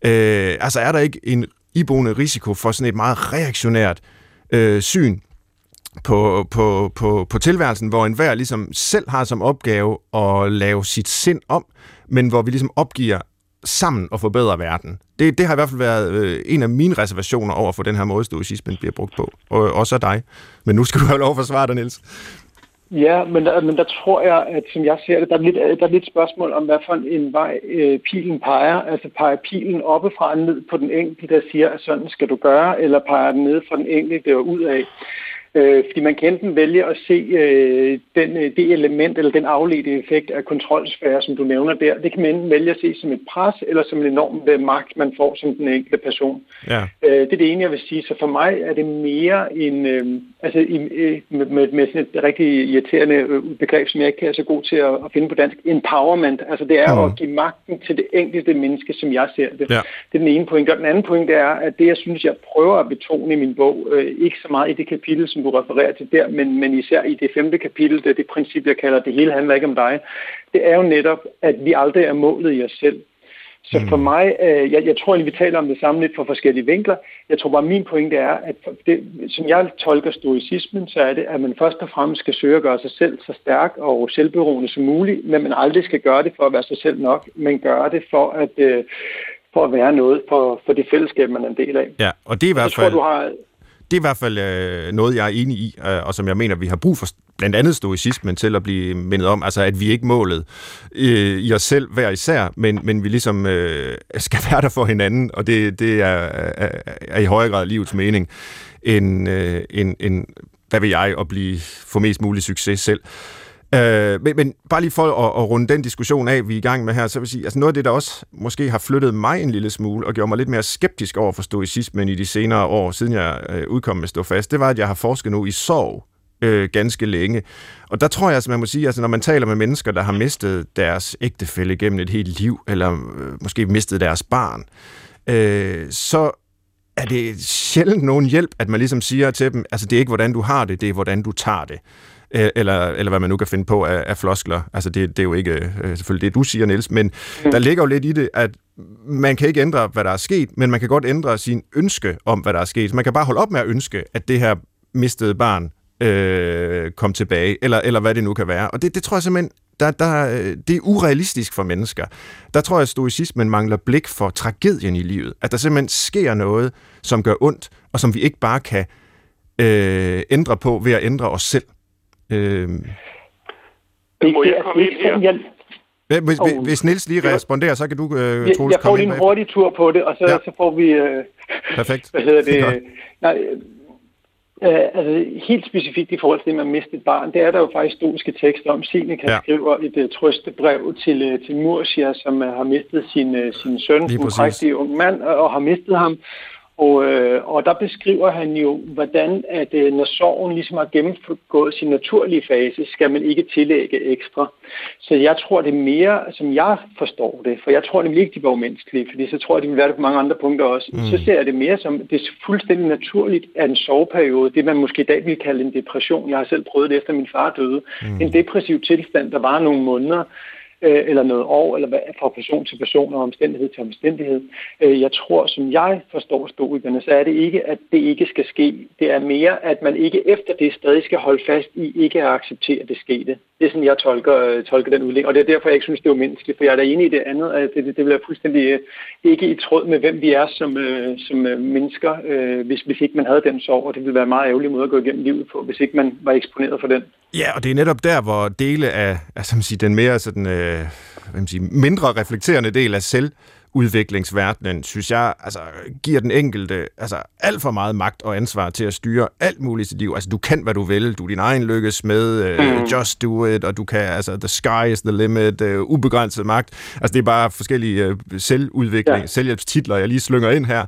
Speaker 2: Øh, altså er der ikke en iboende risiko for sådan et meget reaktionært øh, syn på, på, på, på tilværelsen, hvor enhver ligesom selv har som opgave at lave sit sind om, men hvor vi ligesom opgiver sammen at forbedre verden. Det, det har i hvert fald været øh, en af mine reservationer over for den her måde, stoicismen bliver brugt på. Og også af dig. Men nu skal du have lov at svare dig, Niels.
Speaker 1: Ja, men der, men der tror jeg, at som jeg ser det, der er lidt, der er lidt spørgsmål om, hvad for en vej øh, pilen peger. Altså peger pilen oppefra ned på den enkelte, der siger, at sådan skal du gøre, eller peger den ned fra den enkelte og ud af. Øh, fordi man kan enten vælge at se øh, den, øh, det element eller den afledte effekt af kontrolsfære, som du nævner der. Det kan man enten vælge at se som et pres eller som en enorm øh, magt, man får som den enkelte person. Ja. Øh, det er det ene, jeg vil sige. Så for mig er det mere en... Øh, altså i, med, med, med sådan et rigtig irriterende øh, begreb, som jeg ikke er så god til at, at finde på dansk. Empowerment. Altså det er mm. at give magten til det enkelte menneske, som jeg ser det. Ja. Det er den ene point. Og den anden point er, at det, jeg synes, jeg prøver at betone i min bog, øh, ikke så meget i det kapitel, som du refererer til der, men, men især i det femte kapitel, det det princip, jeg kalder, det hele handler ikke om dig, det er jo netop, at vi aldrig er målet i os selv. Så for mm. mig, øh, jeg, jeg tror egentlig, vi taler om det samme lidt fra forskellige vinkler. Jeg tror bare, min pointe er, at det, som jeg tolker stoicismen, så er det, at man først og fremmest skal søge at gøre sig selv så stærk og selvberoende som muligt, men man aldrig skal gøre det for at være sig selv nok, men gøre det for at, øh, for at være noget for, for det fællesskab, man er en del af.
Speaker 2: Ja, og det er i hvert fald... Tror, du har, det er i hvert fald øh, noget, jeg er enig i, øh, og som jeg mener, vi har brug for blandt andet stoicismen til at blive mindet om, altså at vi ikke målet øh, i os selv hver især, men, men vi ligesom øh, skal være der for hinanden, og det, det er, er, er i højere grad livets mening, end, øh, end, end hvad vil jeg, at blive, få mest mulig succes selv. Øh, Øh, men, men bare lige for at, at runde den diskussion af, vi er i gang med her, så vil jeg sige, altså noget af det, der også måske har flyttet mig en lille smule, og gjort mig lidt mere skeptisk over for stoicismen i de senere år, siden jeg øh, udkom med Stå Fast, det var, at jeg har forsket nu i sorg øh, ganske længe. Og der tror jeg, at man må sige, altså når man taler med mennesker, der har mistet deres ægtefælle gennem et helt liv, eller øh, måske mistet deres barn, øh, så er det sjældent nogen hjælp, at man ligesom siger til dem, altså det er ikke, hvordan du har det, det er, hvordan du tager det. Øh, eller, eller hvad man nu kan finde på af, af floskler. Altså det, det er jo ikke øh, selvfølgelig det, du siger, Niels, men mm. der ligger jo lidt i det, at man kan ikke ændre, hvad der er sket, men man kan godt ændre sin ønske om, hvad der er sket. Man kan bare holde op med at ønske, at det her mistede barn øh, kom tilbage, eller, eller hvad det nu kan være. Og det, det tror jeg simpelthen, der, der, det er urealistisk for mennesker. Der tror jeg, at stoicismen mangler blik for tragedien i livet. At der simpelthen sker noget, som gør ondt, og som vi ikke bare kan øh, ændre på ved at ændre os selv. Øh...
Speaker 4: Må jeg komme ind her?
Speaker 2: Hvis, hvis Nils lige responderer, så kan du,
Speaker 1: øh, Troels, Jeg får lige en hurtig tur på det, og så, ja. så får vi... Uh,
Speaker 2: Perfekt.
Speaker 1: Hvad hedder det? Nej, uh, altså, helt specifikt i forhold til det med at miste et barn, det er der jo faktisk stoiske tekster om. Seneca ja. skriver et uh, trøstebrev til, uh, til Murcia, som uh, har mistet sin, uh, sin søn, en prægtig ung mand, og, og har mistet ham. Og, øh, og der beskriver han jo, hvordan at øh, når sorgen ligesom har gennemgået sin naturlige fase, skal man ikke tillægge ekstra. Så jeg tror det er mere, som jeg forstår det, for jeg tror nemlig ikke, de var umenneskelige, fordi så tror jeg, de vil være det på mange andre punkter også. Mm. Så ser jeg det mere som, det er fuldstændig naturligt, at en soveperiode, det man måske i dag vil kalde en depression, jeg har selv prøvet det efter min far døde, mm. en depressiv tilstand, der var nogle måneder, øh, eller noget år, eller hvad, fra person til person og omstændighed til omstændighed. Øh, jeg tror, som jeg forstår stoikerne, så er det ikke, at det ikke skal ske. Det er mere, at man ikke efter det stadig skal holde fast i ikke at acceptere det skete. Det er sådan, jeg tolker, øh, tolker den udlægning, og det er derfor, jeg ikke synes, det er umenneskeligt, for jeg er da enig i det andet, at det, det, det bliver fuldstændig øh, ikke i tråd med, hvem vi er som, øh, som øh, mennesker, øh, hvis, hvis ikke man havde den sorg, og det ville være en meget ærgerlig måde at gå igennem livet på, hvis ikke man var eksponeret for den.
Speaker 2: Ja, og det er netop der, hvor dele af, altså, man siger, den mere sådan, øh, hvad man siger, mindre reflekterende del af selv udviklingsverdenen, synes jeg, altså, giver den enkelte altså, alt for meget magt og ansvar til at styre alt muligt i sit liv. Altså, du kan, hvad du vil. Du er din egen lykkes med. Uh, mm. Just do it. Og du kan, altså, the sky is the limit. Uh, ubegrænset magt. Altså, det er bare forskellige uh, selvudvikling, ja. selvhjælpstitler, jeg lige slynger ind her.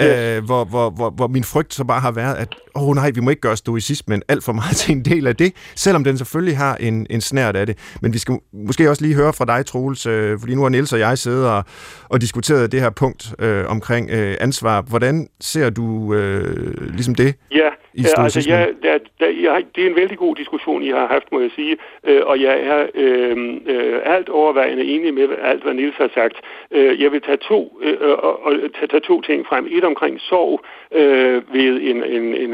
Speaker 2: Øh, hvor, hvor, hvor, hvor min frygt så bare har været, at åh oh, nej, vi må ikke gøre stoicismen alt for meget *laughs* til en del af det, selvom den selvfølgelig har en, en snært af det. Men vi skal måske også lige høre fra dig, Troels, øh, fordi nu har Niels og jeg siddet og, og diskuteret det her punkt øh, omkring øh, ansvar. Hvordan ser du øh, ligesom det?
Speaker 4: Ja, i ja, altså, jeg, der, der, jeg, det er en vældig god diskussion, I har haft, må jeg sige, øh, og jeg er øh, øh, alt overvejende enig med alt, hvad Nils har sagt. Øh, jeg vil tage to, øh, og, og tage, tage to ting frem. Et omkring sorg øh, ved en, en, en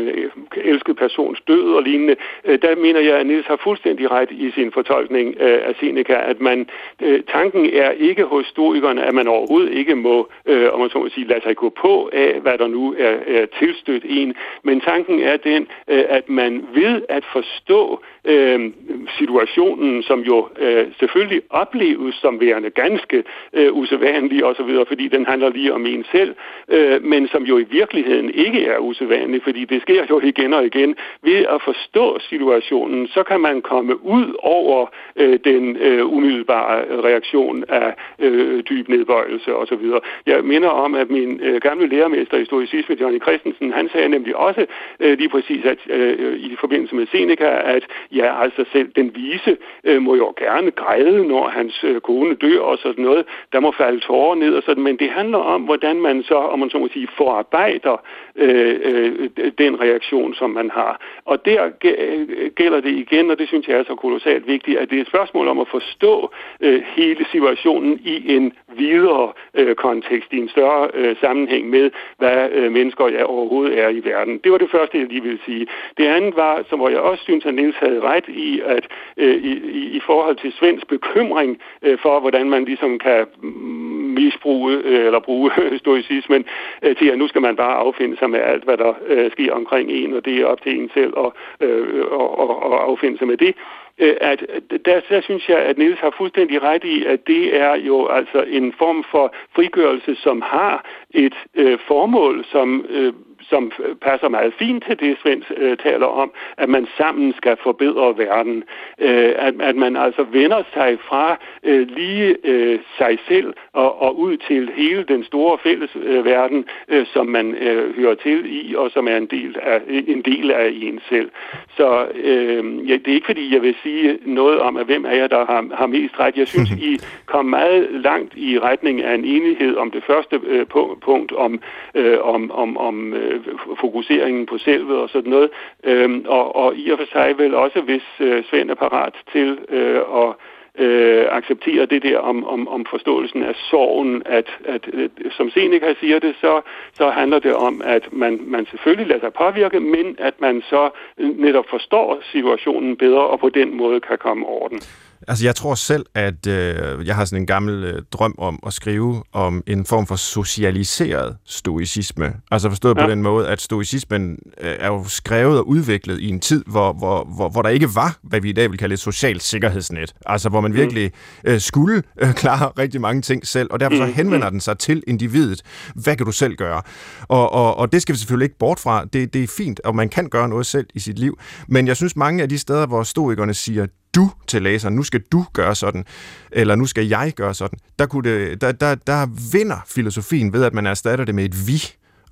Speaker 4: elsket persons død og lignende. Øh, der mener jeg, at Nils har fuldstændig ret i sin fortolkning øh, af Seneca, at man øh, tanken er ikke hos stoikerne, at man overhovedet ikke må, øh, om man så må sige, lade sig gå på af, hvad der nu er, er tilstødt en, men tanken er den, øh, at man ved at forstå øh, situationen, som jo øh, selvfølgelig opleves som værende ganske øh, usædvanlig osv., fordi den handler lige om en selv, øh, men som jo i virkeligheden ikke er usædvanlig, fordi det sker jo igen og igen. Ved at forstå situationen, så kan man komme ud over øh, den øh, umiddelbare reaktion af øh, dyb nedbøjelse osv. Jeg minder om, at min øh, gamle lærermester i stoicisme, Johnny Christensen, han sagde nemlig også øh, Øh, lige præcis at, øh, i forbindelse med Seneca, at ja, altså selv den vise øh, må jo gerne græde, når hans øh, kone dør og sådan noget. Der må falde tårer ned og sådan, men det handler om, hvordan man så, om man så må sige, forarbejder øh, øh, den reaktion, som man har. Og der øh, gælder det igen, og det synes jeg er så kolossalt vigtigt, at det er et spørgsmål om at forstå øh, hele situationen i en videre øh, kontekst, i en større øh, sammenhæng med, hvad øh, mennesker ja, overhovedet er i verden. Det var det første, jeg lige ville sige. Det andet var, som hvor jeg også synes, at Niels havde ret i, at øh, i, i forhold til Svends bekymring øh, for, hvordan man ligesom kan mm, misbruge øh, eller bruge *laughs* stoicismen øh, til, at nu skal man bare affinde sig med alt, hvad der øh, sker omkring en, og det er op til en selv at øh, og, og, og affinde sig med det øh, at der, der synes jeg, at Niels har fuldstændig ret i, at det er jo altså en form for frigørelse, som har et øh, formål, som øh, som passer meget fint til det, Svend øh, taler om, at man sammen skal forbedre verden. Øh, at, at man altså vender sig fra øh, lige øh, sig selv og, og ud til hele den store fælles øh, verden, øh, som man øh, hører til i, og som er en del af, en del af en selv. Så øh, ja, det er ikke fordi, jeg vil sige noget om, at hvem er jeg, der har, har mest ret. Jeg synes, I *laughs* kom meget langt i retning af en enighed om det første øh, punkt, om, øh, om, om, om øh, Øh, fokuseringen på selvet og sådan noget. Øhm, og, og i og for sig vel også, hvis øh, Svend er parat til øh, at øh, acceptere det der om, om, om forståelsen af sorgen, at, at at som Seneca siger det, så, så handler det om, at man, man selvfølgelig lader sig påvirke, men at man så øh, netop forstår situationen bedre, og på den måde kan komme over den.
Speaker 2: Altså, jeg tror selv, at øh, jeg har sådan en gammel øh, drøm om at skrive om en form for socialiseret stoicisme. Altså forstået ja. på den måde, at stoicismen øh, er jo skrevet og udviklet i en tid, hvor, hvor, hvor, hvor der ikke var, hvad vi i dag vil kalde et socialt sikkerhedsnet. Altså, hvor man mm. virkelig øh, skulle øh, klare rigtig mange ting selv, og derfor så mm. henvender den sig til individet. Hvad kan du selv gøre? Og, og, og det skal vi selvfølgelig ikke bort fra. Det, det er fint, og man kan gøre noget selv i sit liv. Men jeg synes, mange af de steder, hvor stoikerne siger, du til læseren, nu skal du gøre sådan, eller nu skal jeg gøre sådan, der, kunne det, der, der, der vinder filosofien ved, at man erstatter det med et vi.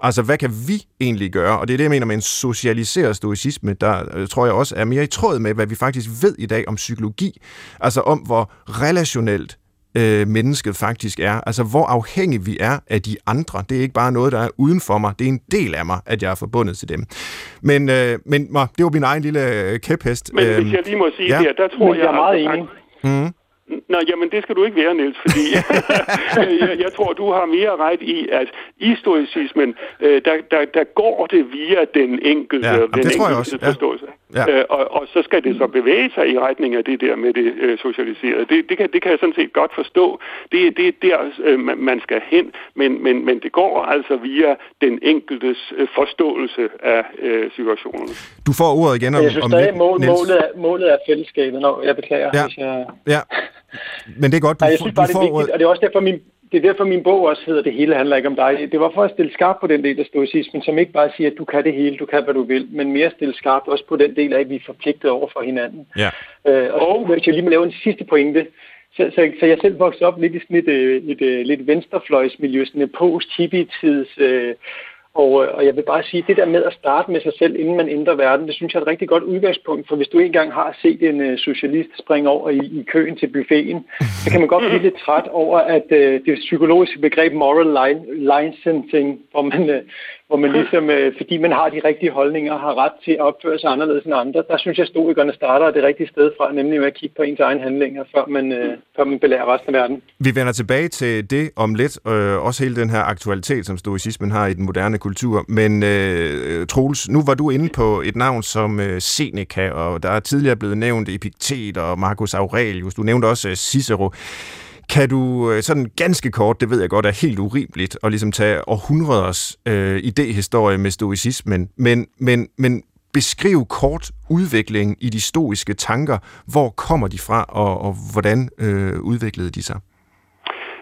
Speaker 2: Altså, hvad kan vi egentlig gøre? Og det er det, jeg mener med en socialiseret stoicisme, der øh, tror jeg også er mere i tråd med, hvad vi faktisk ved i dag om psykologi. Altså om, hvor relationelt øh, mennesket faktisk er. Altså, hvor afhængig vi er af de andre. Det er ikke bare noget, der er uden for mig. Det er en del af mig, at jeg er forbundet til dem. Men, øh, men det var min egen lille øh, kæphest.
Speaker 4: Men hvis øhm, jeg lige må sige ja. det, der tror men jeg...
Speaker 1: Jeg er meget altså, enig.
Speaker 4: Mm. Nå, jamen det skal du ikke være, Niels, fordi *laughs* jeg, jeg tror, du har mere ret i, at i stoicismen, øh, der, der, der går det via den enkelte, ja, den det enkelte tror jeg også. forståelse. Ja. Øh, og, og så skal det så bevæge sig i retning af det der med det øh, socialiserede. Det, det, kan, det kan jeg sådan set godt forstå. Det, det er der, øh, man skal hen, men, men, men det går altså via den enkeltes øh, forståelse af øh, situationen.
Speaker 2: Du får ordet igen om,
Speaker 1: jeg synes
Speaker 2: om
Speaker 1: stadig, mål, målet, er, målet er fællesskabet. Nå, jeg beklager,
Speaker 2: ja.
Speaker 1: hvis jeg...
Speaker 2: Ja, *laughs* men det er godt, du,
Speaker 1: Nej, jeg synes bare, du får... Det er vigtigt, og det er også derfor, min, det er derfor, min bog også hedder Det hele handler ikke om dig. Det var for at stille skarpt på den del af stoicismen, som ikke bare siger, at du kan det hele, du kan, hvad du vil, men mere stille skarpt også på den del af, at vi er forpligtet over for hinanden.
Speaker 2: Ja.
Speaker 1: Øh, og, og hvis jeg lige må lave en sidste pointe, så, så, så jeg selv voksede op lidt i sådan et, et, et, et lidt venstrefløjsmiljø, sådan et post-hippie-tids... Øh, og, øh, og jeg vil bare sige, det der med at starte med sig selv, inden man ændrer verden, det synes jeg er et rigtig godt udgangspunkt, for hvis du engang har set en øh, socialist springe over i, i køen til buffeten, så kan man godt blive lidt træt over, at uh, det psykologiske begreb moral line, licensing, hvor man, uh, hvor man ligesom, øh, fordi man har de rigtige holdninger, har ret til at opføre sig anderledes end andre. Der synes jeg, at stoikerne starter det rigtige sted fra, nemlig med at kigge på ens egen handlinger, før man, øh, før man belærer resten af verden.
Speaker 2: Vi vender tilbage til det om lidt, øh, også hele den her aktualitet, som stoicismen har i den moderne kultur. Men øh, Troels, nu var du inde på et navn som øh, Seneca, og der er tidligere blevet nævnt Epiktet og Marcus Aurelius. Du nævnte også øh, Cicero. Kan du øh, sådan ganske kort, det ved jeg godt er helt urimeligt, at ligesom tage århundreders øh, idehistorie med stoicismen, men, men, men beskriv kort udviklingen i de stoiske tanker. Hvor kommer de fra, og, og hvordan øh, udviklede de sig?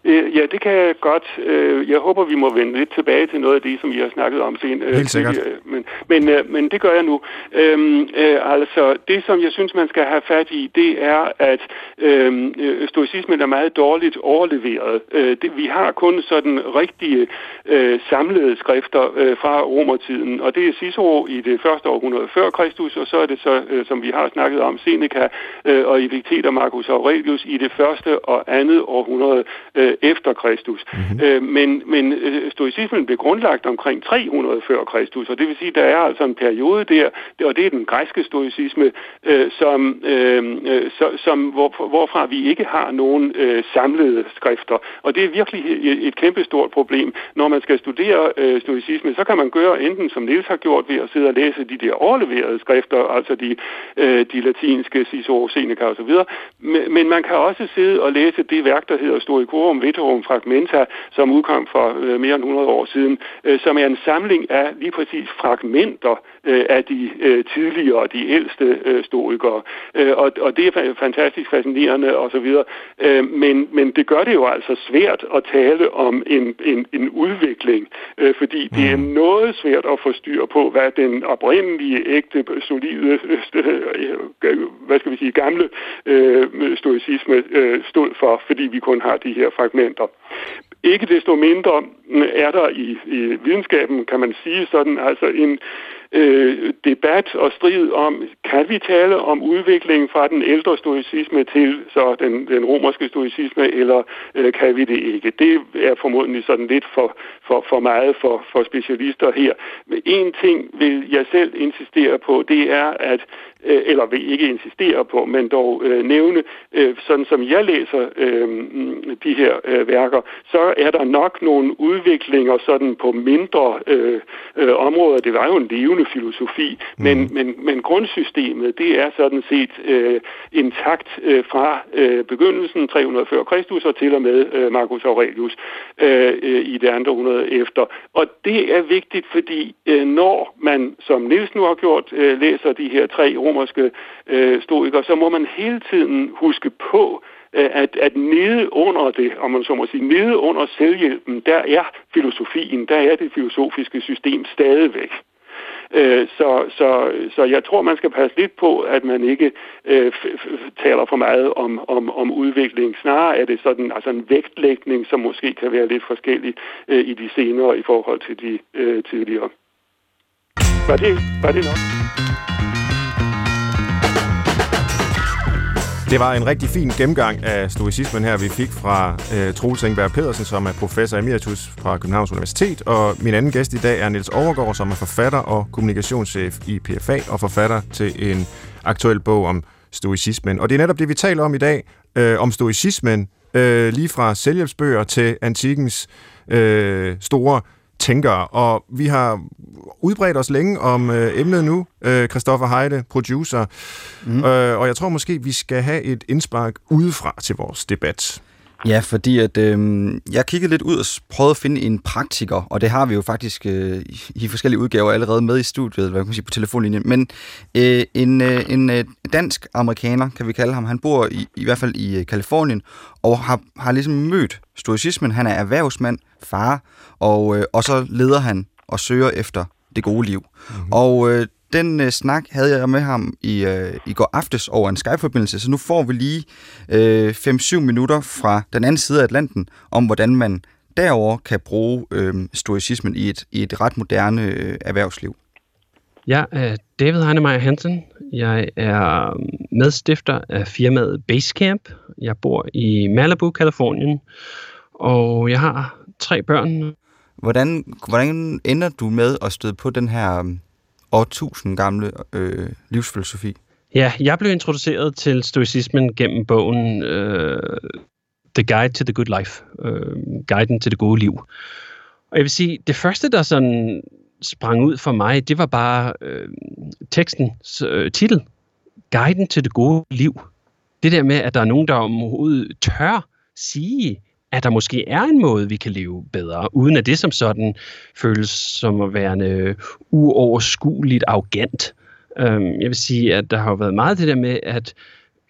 Speaker 4: Øh, ja, det kan jeg godt. Øh, jeg håber, vi må vende lidt tilbage til noget af det, som vi har snakket om senere.
Speaker 2: Helt sikkert.
Speaker 4: Men, men, øh, men det gør jeg nu. Øhm, øh, altså, det som jeg synes, man skal have fat i, det er, at øhm, øh, stoicismen er meget dårligt overleveret. Øh, det, vi har kun sådan rigtige øh, samlede skrifter øh, fra romertiden, og det er Cicero i det første århundrede før Kristus, og så er det så, øh, som vi har snakket om, Seneca øh, og Epictetus Marcus Aurelius i det første og andet århundrede øh, efter Kristus. Mm-hmm. Øh, men men øh, stoicismen blev grundlagt omkring 300 før Kristus, og det vil sige, der er altså en periode der, og det er den græske stoicisme, øh, som, øh, øh så, som hvor, hvorfra vi ikke har nogen øh, samlede skrifter. Og det er virkelig et, et kæmpestort problem. Når man skal studere øh, stoicisme, så kan man gøre enten som Niels har gjort ved at sidde og læse de der overleverede skrifter, altså de, øh, de latinske Cicero, Seneca osv., men, men man kan også sidde og læse det værk, der hedder Stoicorum Veterum Fragmenta, som udkom for øh, mere end 100 år siden, øh, som er en samling af lige præcis fragmenter øh, af de øh, tidligere, de ældste øh, stoikere. Øh, og, og det er fantastisk fascinerende osv., øh, men, men det gør det jo altså svært at tale om en, en, en udvikling, øh, fordi det er mm. noget svært at få styr på, hvad den oprindelige, ægte, solide, øh, hvad skal vi sige, gamle øh, stoicisme øh, stod for, fordi vi kun har de her fragmenter. Ikke desto mindre er der i, i videnskaben, kan man sige sådan, altså en øh, debat og strid om, kan vi tale om udviklingen fra den ældre stoicisme til så den, den romerske stoicisme, eller øh, kan vi det ikke? Det er formodentlig sådan lidt for, for, for meget for, for specialister her. Men en ting vil jeg selv insistere på, det er, at øh, eller vil ikke insistere på, men dog øh, nævne, øh, sådan som jeg læser øh, de her øh, værker, så er der nok nogle udviklinger sådan på mindre øh, øh, områder. Det var jo en levende filosofi, mm. men, men, men grundsystemet, det er sådan set øh, intakt øh, fra øh, begyndelsen 300 før Kristus og til og med øh, Marcus Aurelius øh, øh, i det andre århundrede efter. Og det er vigtigt, fordi øh, når man, som Niels nu har gjort, øh, læser de her tre romerske øh, stoikere, så må man hele tiden huske på, øh, at, at nede under det, om man så må sige, nede under selvhjælpen, der er filosofien, der er det filosofiske system stadigvæk. Øh, så, så, så jeg tror, man skal passe lidt på, at man ikke øh, taler for meget om, om, om udvikling. Snarere er det sådan altså en vægtlægning, som måske kan være lidt forskellig øh, i de senere i forhold til de øh, tidligere. Var det, var det nok?
Speaker 2: Det var en rigtig fin gennemgang af stoicismen her, vi fik fra øh, Troels Engberg Pedersen, som er professor emeritus fra Københavns Universitet, og min anden gæst i dag er Niels Overgaard, som er forfatter og kommunikationschef i PFA, og forfatter til en aktuel bog om stoicismen. Og det er netop det, vi taler om i dag, øh, om stoicismen, øh, lige fra selvhjælpsbøger til antikens øh, store tænkere. Og vi har udbredt os længe om øh, emnet nu, øh, Christoffer Heide, producer. Mm. Øh, og jeg tror måske, vi skal have et indspark udefra til vores debat.
Speaker 3: Ja, fordi at, øh, jeg kiggede lidt ud og prøvede at finde en praktiker, og det har vi jo faktisk øh, i forskellige udgaver allerede med i studiet, hvad kan man sige, på telefonlinjen. Men øh, en, øh, en øh, dansk-amerikaner, kan vi kalde ham, han bor i, i hvert fald i Kalifornien, og har, har ligesom mødt stoicismen. Han er erhvervsmand, far, og, øh, og så leder han og søger efter det gode liv. Mm-hmm. Og øh, den øh, snak havde jeg med ham i, øh, i går aftes over en Skype-forbindelse, så nu får vi lige øh, 5-7 minutter fra den anden side af Atlanten om, hvordan man derover kan bruge øh, stoicismen i et, i et ret moderne øh, erhvervsliv.
Speaker 5: Jeg er David Heinemeier Hansen. Jeg er medstifter af firmaet Basecamp. Jeg bor i Malibu, Kalifornien, og jeg har tre børn.
Speaker 3: Hvordan, hvordan ender du med at støde på den her årtusind gamle øh, livsfilosofi?
Speaker 5: Ja, jeg blev introduceret til stoicismen gennem bogen øh, The Guide to the Good Life, øh, Guiden til det gode liv. Og jeg vil sige, det første, der sådan sprang ud for mig, det var bare øh, tekstens øh, titel, Guiden til det gode liv. Det der med, at der er nogen, der overhovedet tør sige, at der måske er en måde, vi kan leve bedre, uden at det som sådan føles som at være en øh, uoverskueligt arrogant. Øhm, jeg vil sige, at der har været meget det der med, at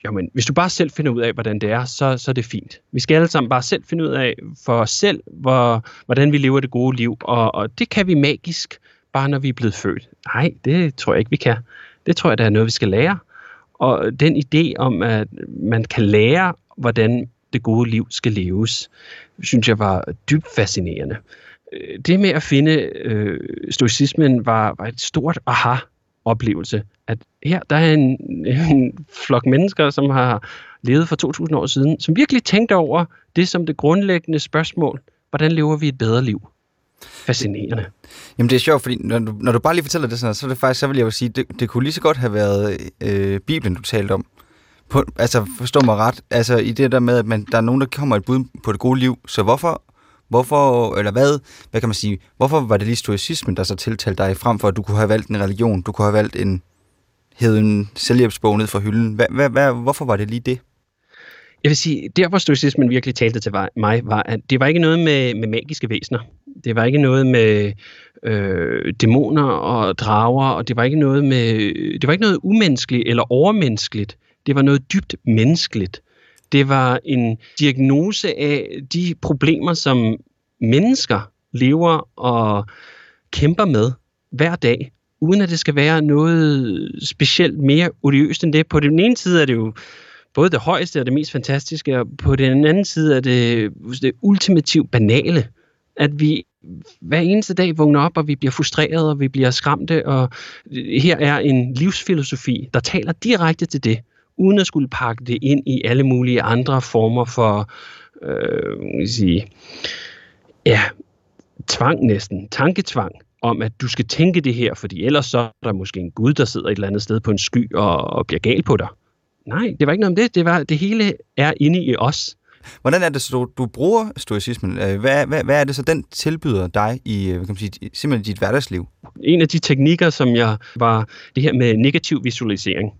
Speaker 5: jamen, hvis du bare selv finder ud af, hvordan det er, så, så er det fint. Vi skal alle sammen bare selv finde ud af for os selv, hvor, hvordan vi lever det gode liv, og, og det kan vi magisk, bare når vi er blevet født. Nej, det tror jeg ikke, vi kan. Det tror jeg, der er noget, vi skal lære. Og den idé om, at man kan lære, hvordan det gode liv skal leves, synes jeg var dybt fascinerende. Øh, det med at finde øh, stoicismen var, var et stort aha-oplevelse. At her der er en, en flok mennesker, som har levet for 2000 år siden, som virkelig tænkte over det som det grundlæggende spørgsmål. Hvordan lever vi et bedre liv? Fascinerende.
Speaker 3: Jamen det er sjovt, fordi når du, når du bare lige fortæller det sådan, så er det faktisk, så vil jeg jo sige, det, det kunne lige så godt have været øh, Bibelen, du talte om. På, altså forstå mig ret, altså i det der med, at man, der er nogen, der kommer et bud på det gode liv, så hvorfor, hvorfor, eller hvad, hvad kan man sige, hvorfor var det lige stoicismen, der så tiltalte dig, frem for at du kunne have valgt en religion, du kunne have valgt en heden selvhjælpsbog ned fra hylden. Hvad, hvad, hvad, hvorfor var det lige det?
Speaker 5: Jeg vil sige, der hvor stoicismen virkelig talte til mig, var, at det var ikke noget med, med magiske væsener. Det var ikke noget med øh, dæmoner og drager, og det var ikke noget med, det var ikke noget umenneskeligt eller overmenneskeligt. Det var noget dybt menneskeligt. Det var en diagnose af de problemer, som mennesker lever og kæmper med hver dag, uden at det skal være noget specielt mere odiøst end det. På den ene side er det jo både det højeste og det mest fantastiske, og på den anden side er det det ultimativt banale, at vi hver eneste dag vågner op, og vi bliver frustreret, og vi bliver skræmte, og her er en livsfilosofi, der taler direkte til det, uden at skulle pakke det ind i alle mulige andre former for, øh, sige, ja, tvang næsten, tanketvang, om at du skal tænke det her, fordi ellers så er der måske en Gud, der sidder et eller andet sted på en sky og, og bliver gal på dig. Nej, det var ikke noget om det. Det, var, det hele er inde i os.
Speaker 3: Hvordan er det så, du, du bruger stoicismen? Øh, hvad, hvad, hvad er det så, den tilbyder dig i øh, kan man sige, simpelthen dit hverdagsliv?
Speaker 5: En af de teknikker, som jeg var det her med negativ visualisering.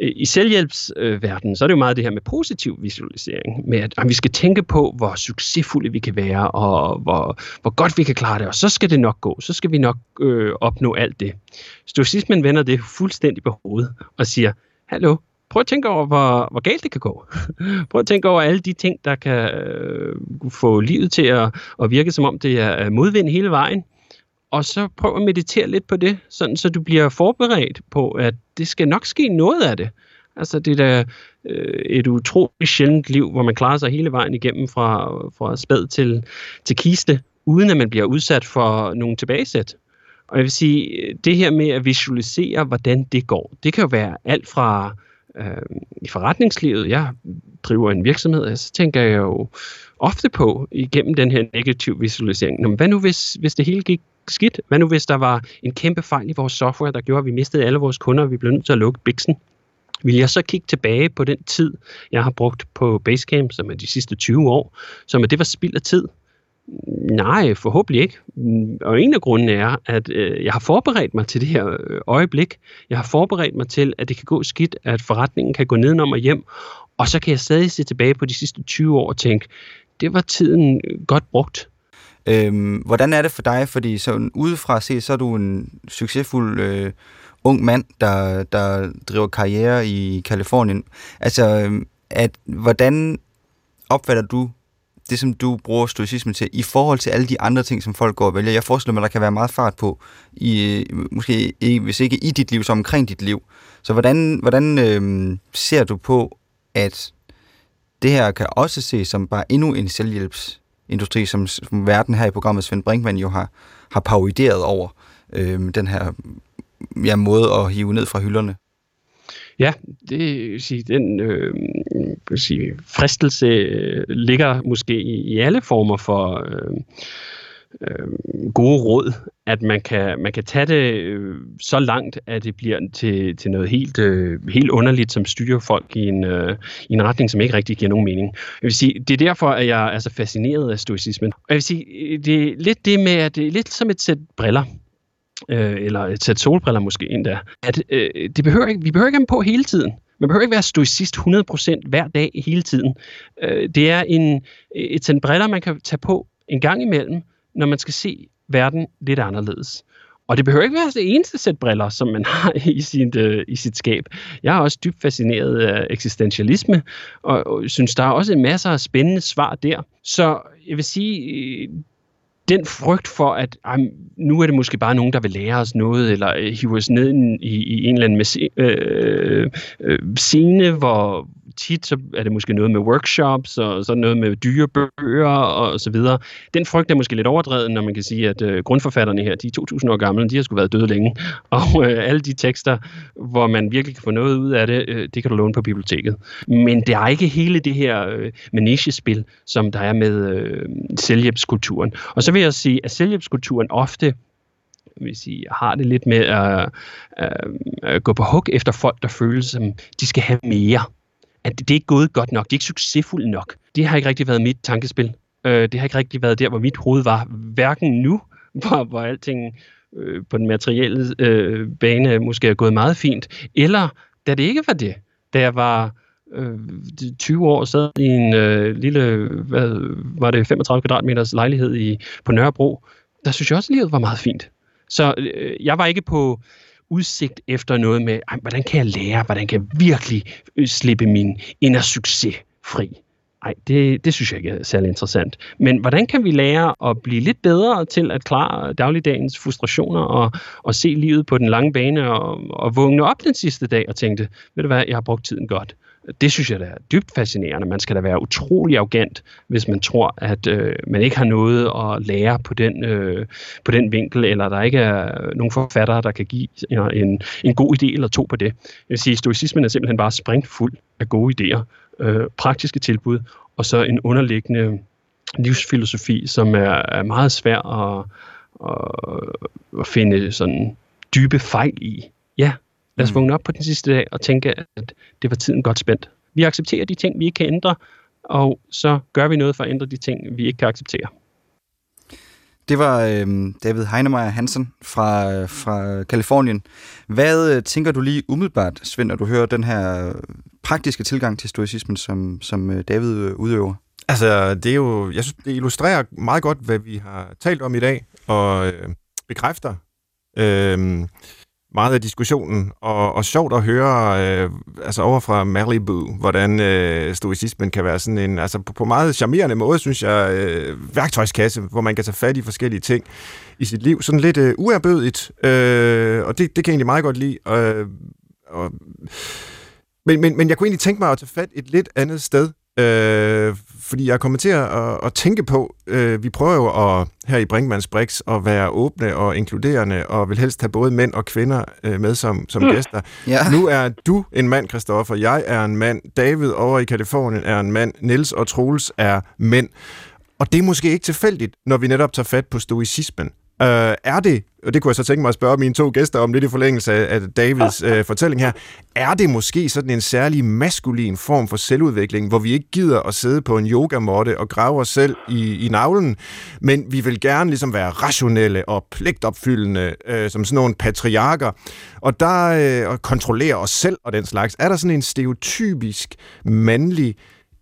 Speaker 5: Øh, I selvhjælpsverdenen, så er det jo meget det her med positiv visualisering, med at, at vi skal tænke på, hvor succesfulde vi kan være, og hvor, hvor godt vi kan klare det, og så skal det nok gå, så skal vi nok øh, opnå alt det. Stoicismen vender det fuldstændig på hovedet og siger, hallo, prøv at tænke over, hvor, hvor galt det kan gå. *laughs* prøv at tænke over alle de ting, der kan øh, få livet til at, at virke, som om det er modvind hele vejen. Og så prøv at meditere lidt på det, sådan så du bliver forberedt på, at det skal nok ske noget af det. Altså det er øh, et utroligt sjældent liv, hvor man klarer sig hele vejen igennem fra, fra spæd til, til kiste, uden at man bliver udsat for nogle tilbagesæt. Og jeg vil sige, det her med at visualisere, hvordan det går, det kan jo være alt fra øh, i forretningslivet, jeg driver en virksomhed, så tænker jeg jo ofte på igennem den her negativ visualisering, Nå, hvad nu hvis, hvis det hele gik skidt? Hvad nu hvis der var en kæmpe fejl i vores software, der gjorde, at vi mistede alle vores kunder, og vi blev nødt til at lukke biksen? Vil jeg så kigge tilbage på den tid, jeg har brugt på Basecamp, som er de sidste 20 år, som at det var spild af tid? Nej, forhåbentlig ikke. Og en af grundene er, at øh, jeg har forberedt mig til det her øh, øjeblik. Jeg har forberedt mig til, at det kan gå skidt, at forretningen kan gå nedenom og hjem. Og så kan jeg stadig se tilbage på de sidste 20 år og tænke, det var tiden øh, godt brugt.
Speaker 3: Øhm, hvordan er det for dig? Fordi så udefra se, så er du en succesfuld øh, ung mand, der, der driver karriere i Kalifornien. Altså, øhm, at, hvordan opfatter du det, som du bruger stoicisme til, i forhold til alle de andre ting, som folk går og vælger. Jeg forestiller mig, der kan være meget fart på, i, måske ikke, hvis ikke i dit liv, så omkring dit liv. Så hvordan, hvordan øh, ser du på, at det her kan også ses som bare endnu en selvhjælps industri, som, som verden her i programmet Svend Brinkmann jo har, har paroderet over øh, den her ja, måde at hive ned fra hylderne?
Speaker 5: Ja, det vil sige, den øh, sige, fristelse øh, ligger måske i, i alle former for øh, øh, gode råd, at man kan, man kan tage det øh, så langt, at det bliver til, til noget helt, øh, helt underligt, som styrer folk i en, øh, i en retning, som ikke rigtig giver nogen mening. Jeg vil sige, det er derfor, at jeg er så fascineret af stoicismen. Og jeg vil sige, øh, det er lidt det med, at det er lidt som et sæt briller øh, eller et sæt solbriller måske endda, at øh, det behøver ikke, vi behøver ikke have dem på hele tiden. Man behøver ikke være stoicist 100% hver dag hele tiden. Øh, det er en, et sæt briller, man kan tage på en gang imellem, når man skal se verden lidt anderledes. Og det behøver ikke være det eneste sæt briller, som man har *laughs* i sin, øh, i sit skab. Jeg er også dybt fascineret af eksistentialisme, og, og synes, der er også masser af spændende svar der. Så jeg vil sige, øh, den frygt for, at ej, nu er det måske bare nogen, der vil lære os noget, eller øh, hive os ned i, i en eller anden øh, øh, øh, scene, hvor, tit så er det måske noget med workshops, og så noget med dyre bøger og så videre. Den frygt er måske lidt overdrevet, når man kan sige, at øh, grundforfatterne her, de er 2.000 år gamle, de har sgu været døde længe. *laughs* Og øh, alle de tekster, hvor man virkelig kan få noget ud af det, øh, det kan du låne på biblioteket. Men det er ikke hele det her øh, manegespil, som der er med øh, selvhjælpskulturen. Og så vil jeg sige, at selvhjælpskulturen ofte vil sige, har det lidt med at, øh, at, gå på hug efter folk, der føler, som de skal have mere at det er ikke gået godt nok, det er ikke succesfuldt nok. Det har ikke rigtig været mit tankespil. Øh, det har ikke rigtig været der, hvor mit hoved var. Hverken nu, *laughs* hvor, hvor alting øh, på den materielle øh, bane måske er gået meget fint, eller da det ikke var det. Da jeg var øh, 20 år sad i en øh, lille, hvad var det, 35 kvadratmeters lejlighed i, på Nørrebro, der synes jeg også, at livet var meget fint. Så øh, jeg var ikke på udsigt efter noget med, ej, hvordan kan jeg lære, hvordan kan jeg virkelig øh, slippe min inner succes fri. Nej, det, det synes jeg ikke er særlig interessant. Men hvordan kan vi lære at blive lidt bedre til at klare dagligdagens frustrationer og, og se livet på den lange bane og, og vågne op den sidste dag og tænke, ved du hvad, jeg har brugt tiden godt det synes jeg da er dybt fascinerende. Man skal da være utrolig arrogant, hvis man tror, at øh, man ikke har noget at lære på den, øh, på den vinkel, eller der ikke er nogen forfattere, der kan give en, en god idé eller to på det. Jeg vil sige, stoicismen er simpelthen bare springfuld af gode idéer, øh, praktiske tilbud, og så en underliggende livsfilosofi, som er, er meget svær at, at, at finde sådan dybe fejl i. Ja, Lad os mm. vågne op på den sidste dag og tænke, at det var tiden godt spændt. Vi accepterer de ting, vi ikke kan ændre, og så gør vi noget for at ændre de ting, vi ikke kan acceptere.
Speaker 3: Det var øh, David Heinemeier Hansen fra, fra Kalifornien. Hvad øh, tænker du lige umiddelbart, Svend, når du hører den her praktiske tilgang til stoicismen, som, som øh, David øh, udøver?
Speaker 2: Altså, det er jo, jeg synes, det illustrerer meget godt, hvad vi har talt om i dag, og øh, bekræfter øh, meget af diskussionen, og, og sjovt at høre øh, altså over fra Malibu, hvordan øh, stoicismen kan være sådan en, altså på, på meget charmerende måde, synes jeg, øh, værktøjskasse, hvor man kan tage fat i forskellige ting i sit liv. Sådan lidt øh, uerbødigt, øh, og det, det kan jeg egentlig meget godt lide. Øh, og, men, men, men jeg kunne egentlig tænke mig at tage fat et lidt andet sted, Øh, fordi jeg kommer til at, at tænke på, øh, vi prøver jo at, her i Brinkmanns Brix at være åbne og inkluderende, og vil helst have både mænd og kvinder øh, med som, som mm. gæster. Ja. Nu er du en mand, Christoffer. Jeg er en mand. David over i Kalifornien er en mand. Nils og Troels er mænd. Og det er måske ikke tilfældigt, når vi netop tager fat på stoicismen. Øh, er det, og det kunne jeg så tænke mig at spørge mine to gæster om lidt i forlængelse af, Davids øh, fortælling her, er det måske sådan en særlig maskulin form for selvudvikling, hvor vi ikke gider at sidde på en yogamåtte og grave os selv i, i navlen, men vi vil gerne ligesom være rationelle og pligtopfyldende, øh, som sådan nogle patriarker, og der øh, og kontrollere os selv og den slags. Er der sådan en stereotypisk mandlig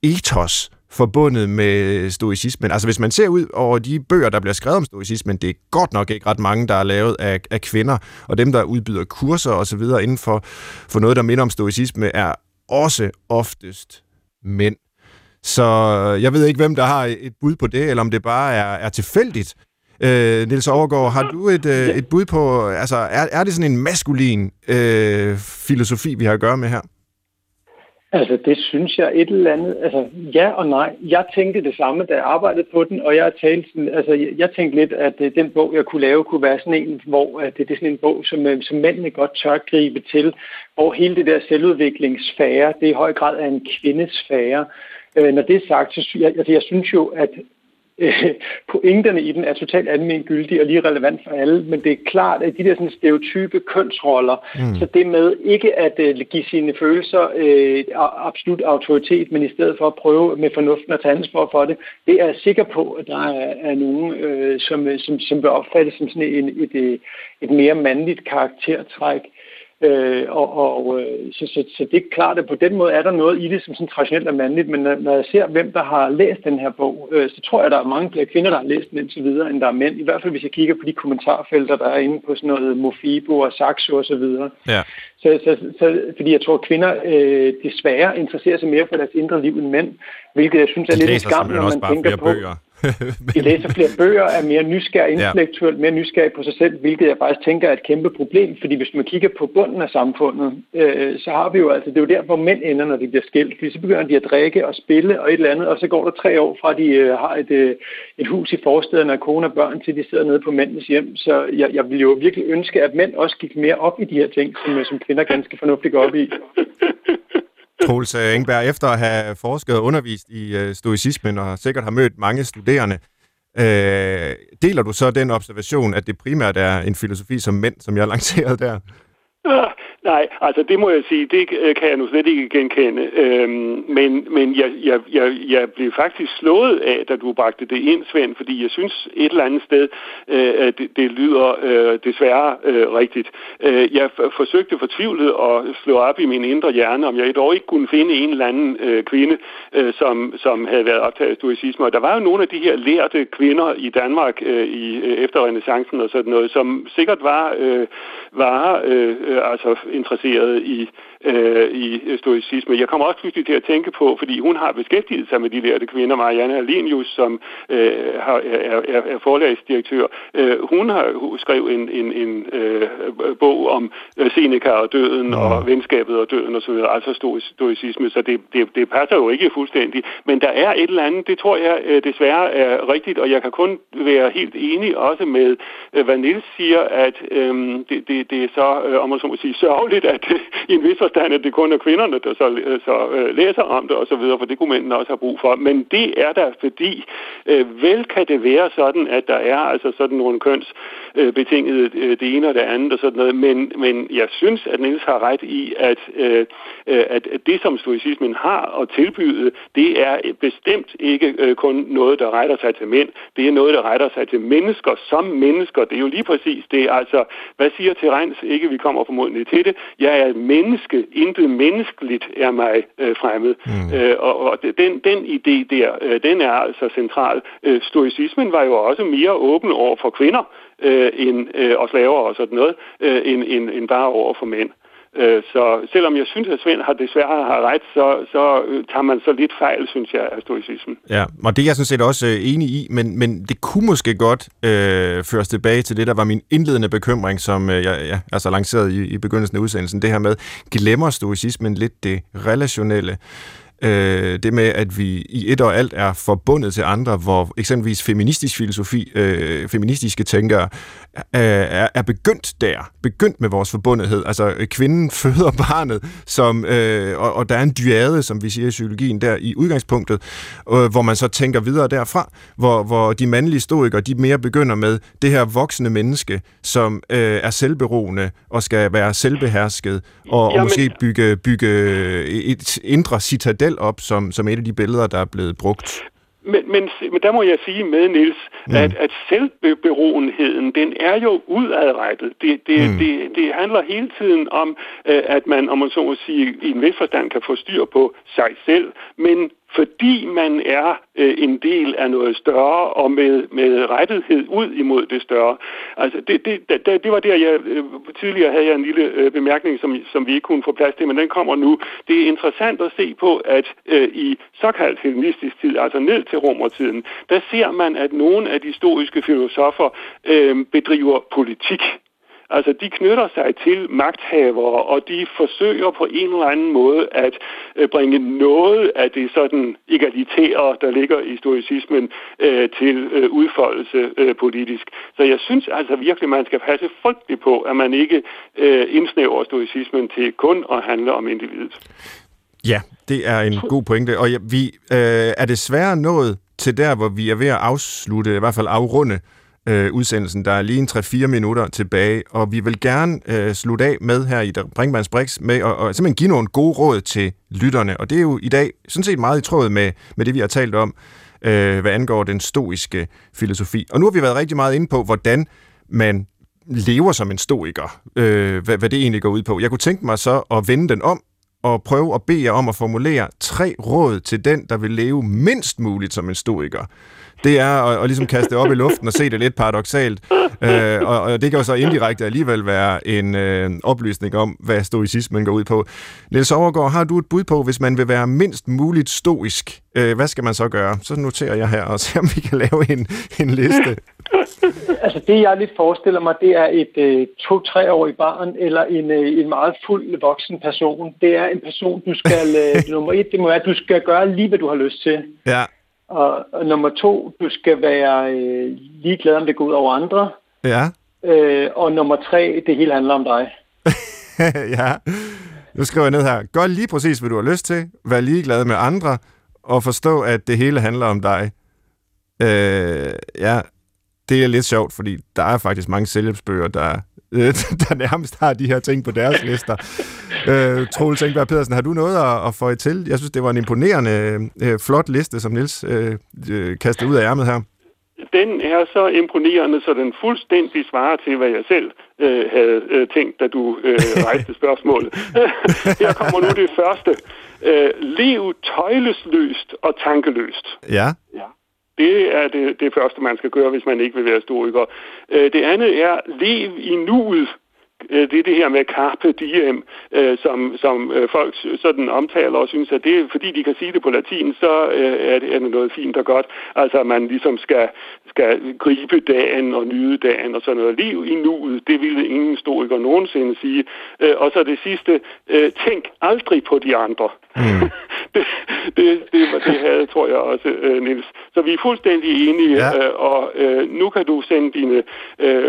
Speaker 2: ethos, forbundet med stoicismen. Altså hvis man ser ud over de bøger, der bliver skrevet om stoicismen, det er godt nok ikke ret mange, der er lavet af, af kvinder, og dem, der udbyder kurser osv. inden for, for noget, der minder om stoicisme, er også oftest mænd. Så jeg ved ikke, hvem der har et bud på det, eller om det bare er, er tilfældigt. Øh, Nils Overgaard, har du et, øh, et bud på, altså er, er det sådan en maskulin øh, filosofi, vi har at gøre med her?
Speaker 1: Altså, det synes jeg et eller andet. Altså, ja og nej. Jeg tænkte det samme, da jeg arbejdede på den, og jeg talte altså, jeg tænkte lidt, at øh, den bog, jeg kunne lave, kunne være sådan en, hvor at det er sådan en bog, som, øh, som mændene godt tør gribe til, hvor hele det der selvudviklingssfære, det i høj grad er en kvindesfære. Øh, når det er sagt, så jeg, altså, jeg synes jo, at øh, pointerne i den er totalt almengyldige og lige relevant for alle, men det er klart, at de der sådan stereotype kønsroller, mm. så det med ikke at øh, give sine følelser øh, absolut autoritet, men i stedet for at prøve med fornuften at tage ansvar for det, det er jeg sikker på, at der er, er nogen, øh, som, som, som vil opfattes som sådan en, et, et, et mere mandligt karaktertræk. Øh, og og øh, så, så, så det er klart, at på den måde er der noget i det, som sådan traditionelt er mandligt, men når, når jeg ser, hvem der har læst den her bog, øh, så tror jeg, at der er mange flere kvinder, der har læst den indtil videre, end der er mænd. I hvert fald, hvis jeg kigger på de kommentarfelter, der er inde på sådan noget Mofibo og Saxo og så videre.
Speaker 2: Ja.
Speaker 1: Så, så, så, fordi jeg tror, at kvinder øh, desværre interesserer sig mere for deres indre liv end mænd, hvilket jeg synes er lidt skam, når man tænker på... Bøger. *laughs* de læser flere bøger, er mere nysgerrig, intellektuelt mere nysgerrig på sig selv, hvilket jeg faktisk tænker er et kæmpe problem, fordi hvis man kigger på bunden af samfundet, øh, så har vi jo altså, det er jo der, hvor mænd ender, når de bliver skilt, fordi så begynder de at drikke og spille og et eller andet, og så går der tre år fra, at de øh, har et, øh, et hus i forstederne af kone og børn, til de sidder nede på mændenes hjem. Så jeg, jeg vil jo virkelig ønske, at mænd også gik mere op i de her ting, som, som kvinder ganske fornuftigt går op i.
Speaker 2: Troels øh, Engberg, efter at have forsket og undervist i øh, stoicismen og sikkert har mødt mange studerende, øh, deler du så den observation, at det primært er en filosofi som mænd, som jeg lancerede der? *laughs*
Speaker 4: Nej, altså det må jeg sige, det øh, kan jeg nu slet ikke genkende. Øhm, men men jeg, jeg, jeg, jeg blev faktisk slået af, da du bragte det ind, Svend, fordi jeg synes et eller andet sted, øh, det, det lyder øh, desværre øh, rigtigt. Øh, jeg forsøgte fortvivlet at slå op i min indre hjerne, om jeg dog ikke kunne finde en eller anden øh, kvinde, øh, som, som havde været optaget af stoicisme. Og der var jo nogle af de her lærte kvinder i Danmark øh, i, øh, efter renaissancen og sådan noget, som sikkert var, øh, var øh, øh, altså interesseret i, øh, i stoicisme. Jeg kommer også pludselig til at tænke på, fordi hun har beskæftiget sig med de lærte kvinder, Marianne Alenius, som øh, har, er, er, er forlagsdirektør. Øh, hun har skrevet en, en, en øh, bog om øh, Seneca og døden mm. og venskabet og døden osv., altså stoicisme, så det, det, det passer jo ikke fuldstændig. Men der er et eller andet, det tror jeg øh, desværre er rigtigt, og jeg kan kun være helt enig også med, øh, hvad Niels siger, at øh, det, det, det er så, øh, om man så må sige, sørgeligt, at i en vis forstand, at det kun er kvinderne, der så, øh, så øh, læser om det osv., for det kunne mændene også have brug for. Men det er der, fordi øh, vel kan det være sådan, at der er altså sådan nogle kønsbetingede øh, det ene og det andet og sådan noget, men, men jeg synes, at Niels har ret i, at, øh, at det, som stoicismen har at tilbyde, det er bestemt ikke øh, kun noget, der retter sig til mænd. Det er noget, der retter sig til mennesker som mennesker. Det er jo lige præcis det. Altså, hvad siger Terens? Ikke, vi kommer formodentlig til det. Jeg er et menneske. Intet menneskeligt er mig øh, fremmed. Mm. Øh, og og den, den idé der, øh, den er altså central. Øh, stoicismen var jo også mere åben over for kvinder øh, end, øh, og slaver og sådan noget, øh, end, end, end bare over for mænd. Øh, så selvom jeg synes, at Svend har desværre har ret, så, så øh, tager man så lidt fejl, synes jeg, af stoicismen.
Speaker 2: Ja, og det er jeg sådan set også øh, enig i, men, men det kunne måske godt øh, føres tilbage til det, der var min indledende bekymring, som øh, jeg ja, altså lanceret i, i begyndelsen af udsendelsen, det her med, glemmer stoicismen lidt det relationelle? Øh, det med, at vi i et og alt er forbundet til andre, hvor eksempelvis feministisk filosofi, øh, feministiske tænkere, øh, er, er begyndt der, begyndt med vores forbundethed. Altså, kvinden føder *laughs* barnet, som, øh, og, og der er en dyade, som vi siger i psykologien, der i udgangspunktet, øh, hvor man så tænker videre derfra, hvor, hvor de mandlige stoikere, de mere begynder med det her voksne menneske, som øh, er selvberoende og skal være selvbehersket, og, Jamen. og måske bygge, bygge et indre citadel selv op som, som et af de billeder, der er blevet brugt.
Speaker 4: Men, men, men der må jeg sige med, Nils, mm. at, at selvberoenheden, den er jo udadrettet. Det, det, mm. det, det handler hele tiden om, øh, at man, om man så må sige, i en vis forstand kan få styr på sig selv, men fordi man er øh, en del af noget større og med, med rettighed ud imod det større. Altså det, det, det, det var der, jeg øh, tidligere havde jeg en lille øh, bemærkning, som, som vi ikke kunne få plads til, men den kommer nu. Det er interessant at se på, at øh, i såkaldt hellenistisk tid, altså ned til romertiden, der ser man, at nogle af de historiske filosofer øh, bedriver politik. Altså, de knytter sig til magthavere, og de forsøger på en eller anden måde at øh, bringe noget af det sådan egalitære, der ligger i stoicismen, øh, til øh, udfoldelse øh, politisk. Så jeg synes altså virkelig, man skal passe frygteligt på, at man ikke øh, indsnæver stoicismen til kun at handle om individet.
Speaker 2: Ja, det er en god pointe, og ja, vi øh, er desværre nået til der, hvor vi er ved at afslutte, i hvert fald afrunde øh, udsendelsen. Der er lige en 3-4 minutter tilbage, og vi vil gerne øh, slutte af med her i Brinkmanns Brix med at og simpelthen give nogle gode råd til lytterne. Og det er jo i dag sådan set meget i tråd med, med det, vi har talt om, øh, hvad angår den stoiske filosofi. Og nu har vi været rigtig meget inde på, hvordan man lever som en stoiker, øh, hvad, hvad det egentlig går ud på. Jeg kunne tænke mig så at vende den om og prøve at bede jer om at formulere tre råd til den, der vil leve mindst muligt som en stoiker det er at, at ligesom kaste det op i luften og se det lidt paradoxalt. Øh, og, og det kan jo så indirekte alligevel være en øh, oplysning om, hvad stoicismen går ud på. Niels Overgaard, har du et bud på, hvis man vil være mindst muligt stoisk, øh, hvad skal man så gøre? Så noterer jeg her og ser, om vi kan lave en, en liste.
Speaker 1: altså det, jeg lidt forestiller mig, det er et øh, to-treårig barn eller en, øh, en meget fuld voksen person. Det er en person, du skal, øh, nummer et, det må være, at du skal gøre lige, hvad du har lyst til.
Speaker 2: Ja.
Speaker 1: Og, og nummer to, du skal være øh, ligeglad, om det går ud over andre.
Speaker 2: Ja.
Speaker 1: Øh, og nummer tre, det hele handler om dig. *laughs*
Speaker 2: ja. Nu skriver jeg ned her. Gør lige præcis, hvad du har lyst til. Vær ligeglad med andre. Og forstå, at det hele handler om dig. Øh, ja, det er lidt sjovt, fordi der er faktisk mange selvhjælpsbøger, der, *laughs* der nærmest har de her ting på deres *laughs* lister. Øh, Troels Engberg Pedersen, har du noget at, at få til? Jeg synes, det var en imponerende, øh, flot liste, som Nils øh, øh, kastede ud af ærmet her.
Speaker 4: Den er så imponerende, så den fuldstændig svarer til, hvad jeg selv øh, havde øh, tænkt, da du øh, *laughs* rejste spørgsmålet. her kommer nu det første. Øh, lev tøjlesløst og tankeløst.
Speaker 2: Ja.
Speaker 4: ja. Det er det, det første, man skal gøre, hvis man ikke vil være historiker. Øh, det andet er, lev i nuet. Øh, det er det her med carpe diem, øh, som, som øh, folk sådan omtaler og synes, at det fordi de kan sige det på latin, så øh, er, det, er det noget fint og godt. Altså, at man ligesom skal, skal gribe dagen og nyde dagen og sådan noget. Liv i nuet, det ville ingen historiker nogensinde sige. Og så det sidste, tænk aldrig på de andre. Mm. *laughs* det, det, det, det havde, tror jeg også, Nils. Så vi er fuldstændig enige, ja. og nu kan du sende dine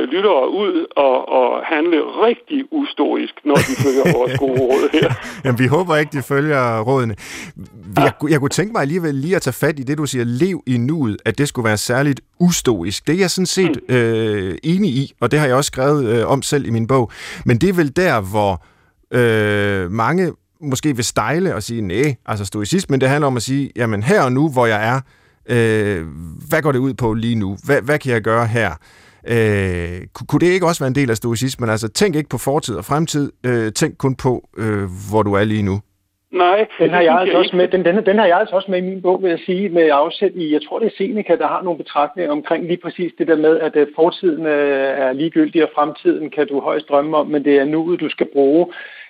Speaker 4: lyttere ud og, og handle rigtig ustorisk, når de følger vores *laughs* gode råd her.
Speaker 2: Jamen, vi håber ikke, de følger rådene. Jeg, jeg kunne tænke mig alligevel lige at tage fat i det, du siger, lev i nuet, at det skulle være særligt ustoisk. Det er jeg sådan set mm. øh, enig i, og det har jeg også skrevet øh, om selv i min bog. Men det er vel der, hvor øh, mange måske vil stejle og sige, nej, altså stoicismen, det handler om at sige, jamen her og nu, hvor jeg er, øh, hvad går det ud på lige nu? Hvad, hvad kan jeg gøre her? Øh, kunne det ikke også være en del af stoicismen? Altså, tænk ikke på fortid og fremtid. Øh, tænk kun på, øh, hvor du er lige nu.
Speaker 1: Nej, den har jeg, jeg altså også med, den, den, den har jeg altså også med i min bog, vil jeg sige, med afsæt i, jeg tror det er Seneca, der har nogle betragtninger omkring lige præcis det der med, at øh, fortiden øh, er ligegyldig, og fremtiden kan du højst drømme om, men det er nuet, du skal bruge.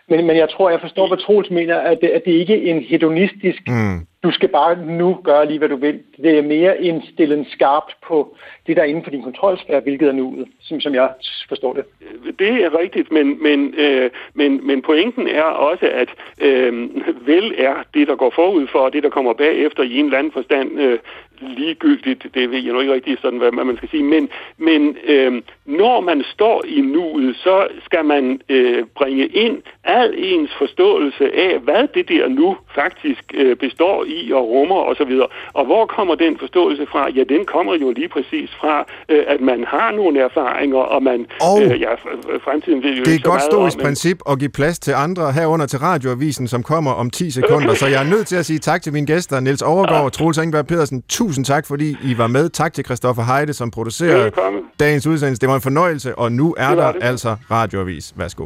Speaker 1: Men, men jeg tror, jeg forstår, hvad Troels mener, at det, at det ikke er en hedonistisk, mm du skal bare nu gøre lige, hvad du vil. Det er mere en stillen skarpt på det, der er inden for din kontrolsfære, hvilket er nuet, som, som jeg forstår det.
Speaker 4: Det er rigtigt, men, men, øh, men, men pointen er også, at øh, vel er det, der går forud for, og det, der kommer bagefter i en eller anden forstand, øh, ligegyldigt, det ved jeg nu ikke rigtig sådan, hvad man skal sige, men, men øh, når man står i nuet, så skal man øh, bringe ind al ens forståelse af, hvad det der nu faktisk øh, består i og rummer osv. Og, og hvor kommer den forståelse fra? Ja, den kommer jo lige præcis fra, øh, at man har nogle erfaringer, og man...
Speaker 2: Og øh, ja, fremtiden vil jo det er et godt stoisk princip at give plads til andre herunder til radioavisen, som kommer om 10 sekunder. så jeg er nødt til at sige tak til mine gæster, Niels Overgaard og Troels Engberg Pedersen. Tusind tak, fordi I var med. Tak til Christoffer Heide, som producerede Velkommen. dagens udsendelse. Det var en fornøjelse, og nu er der det. altså radioavis. Værsgo.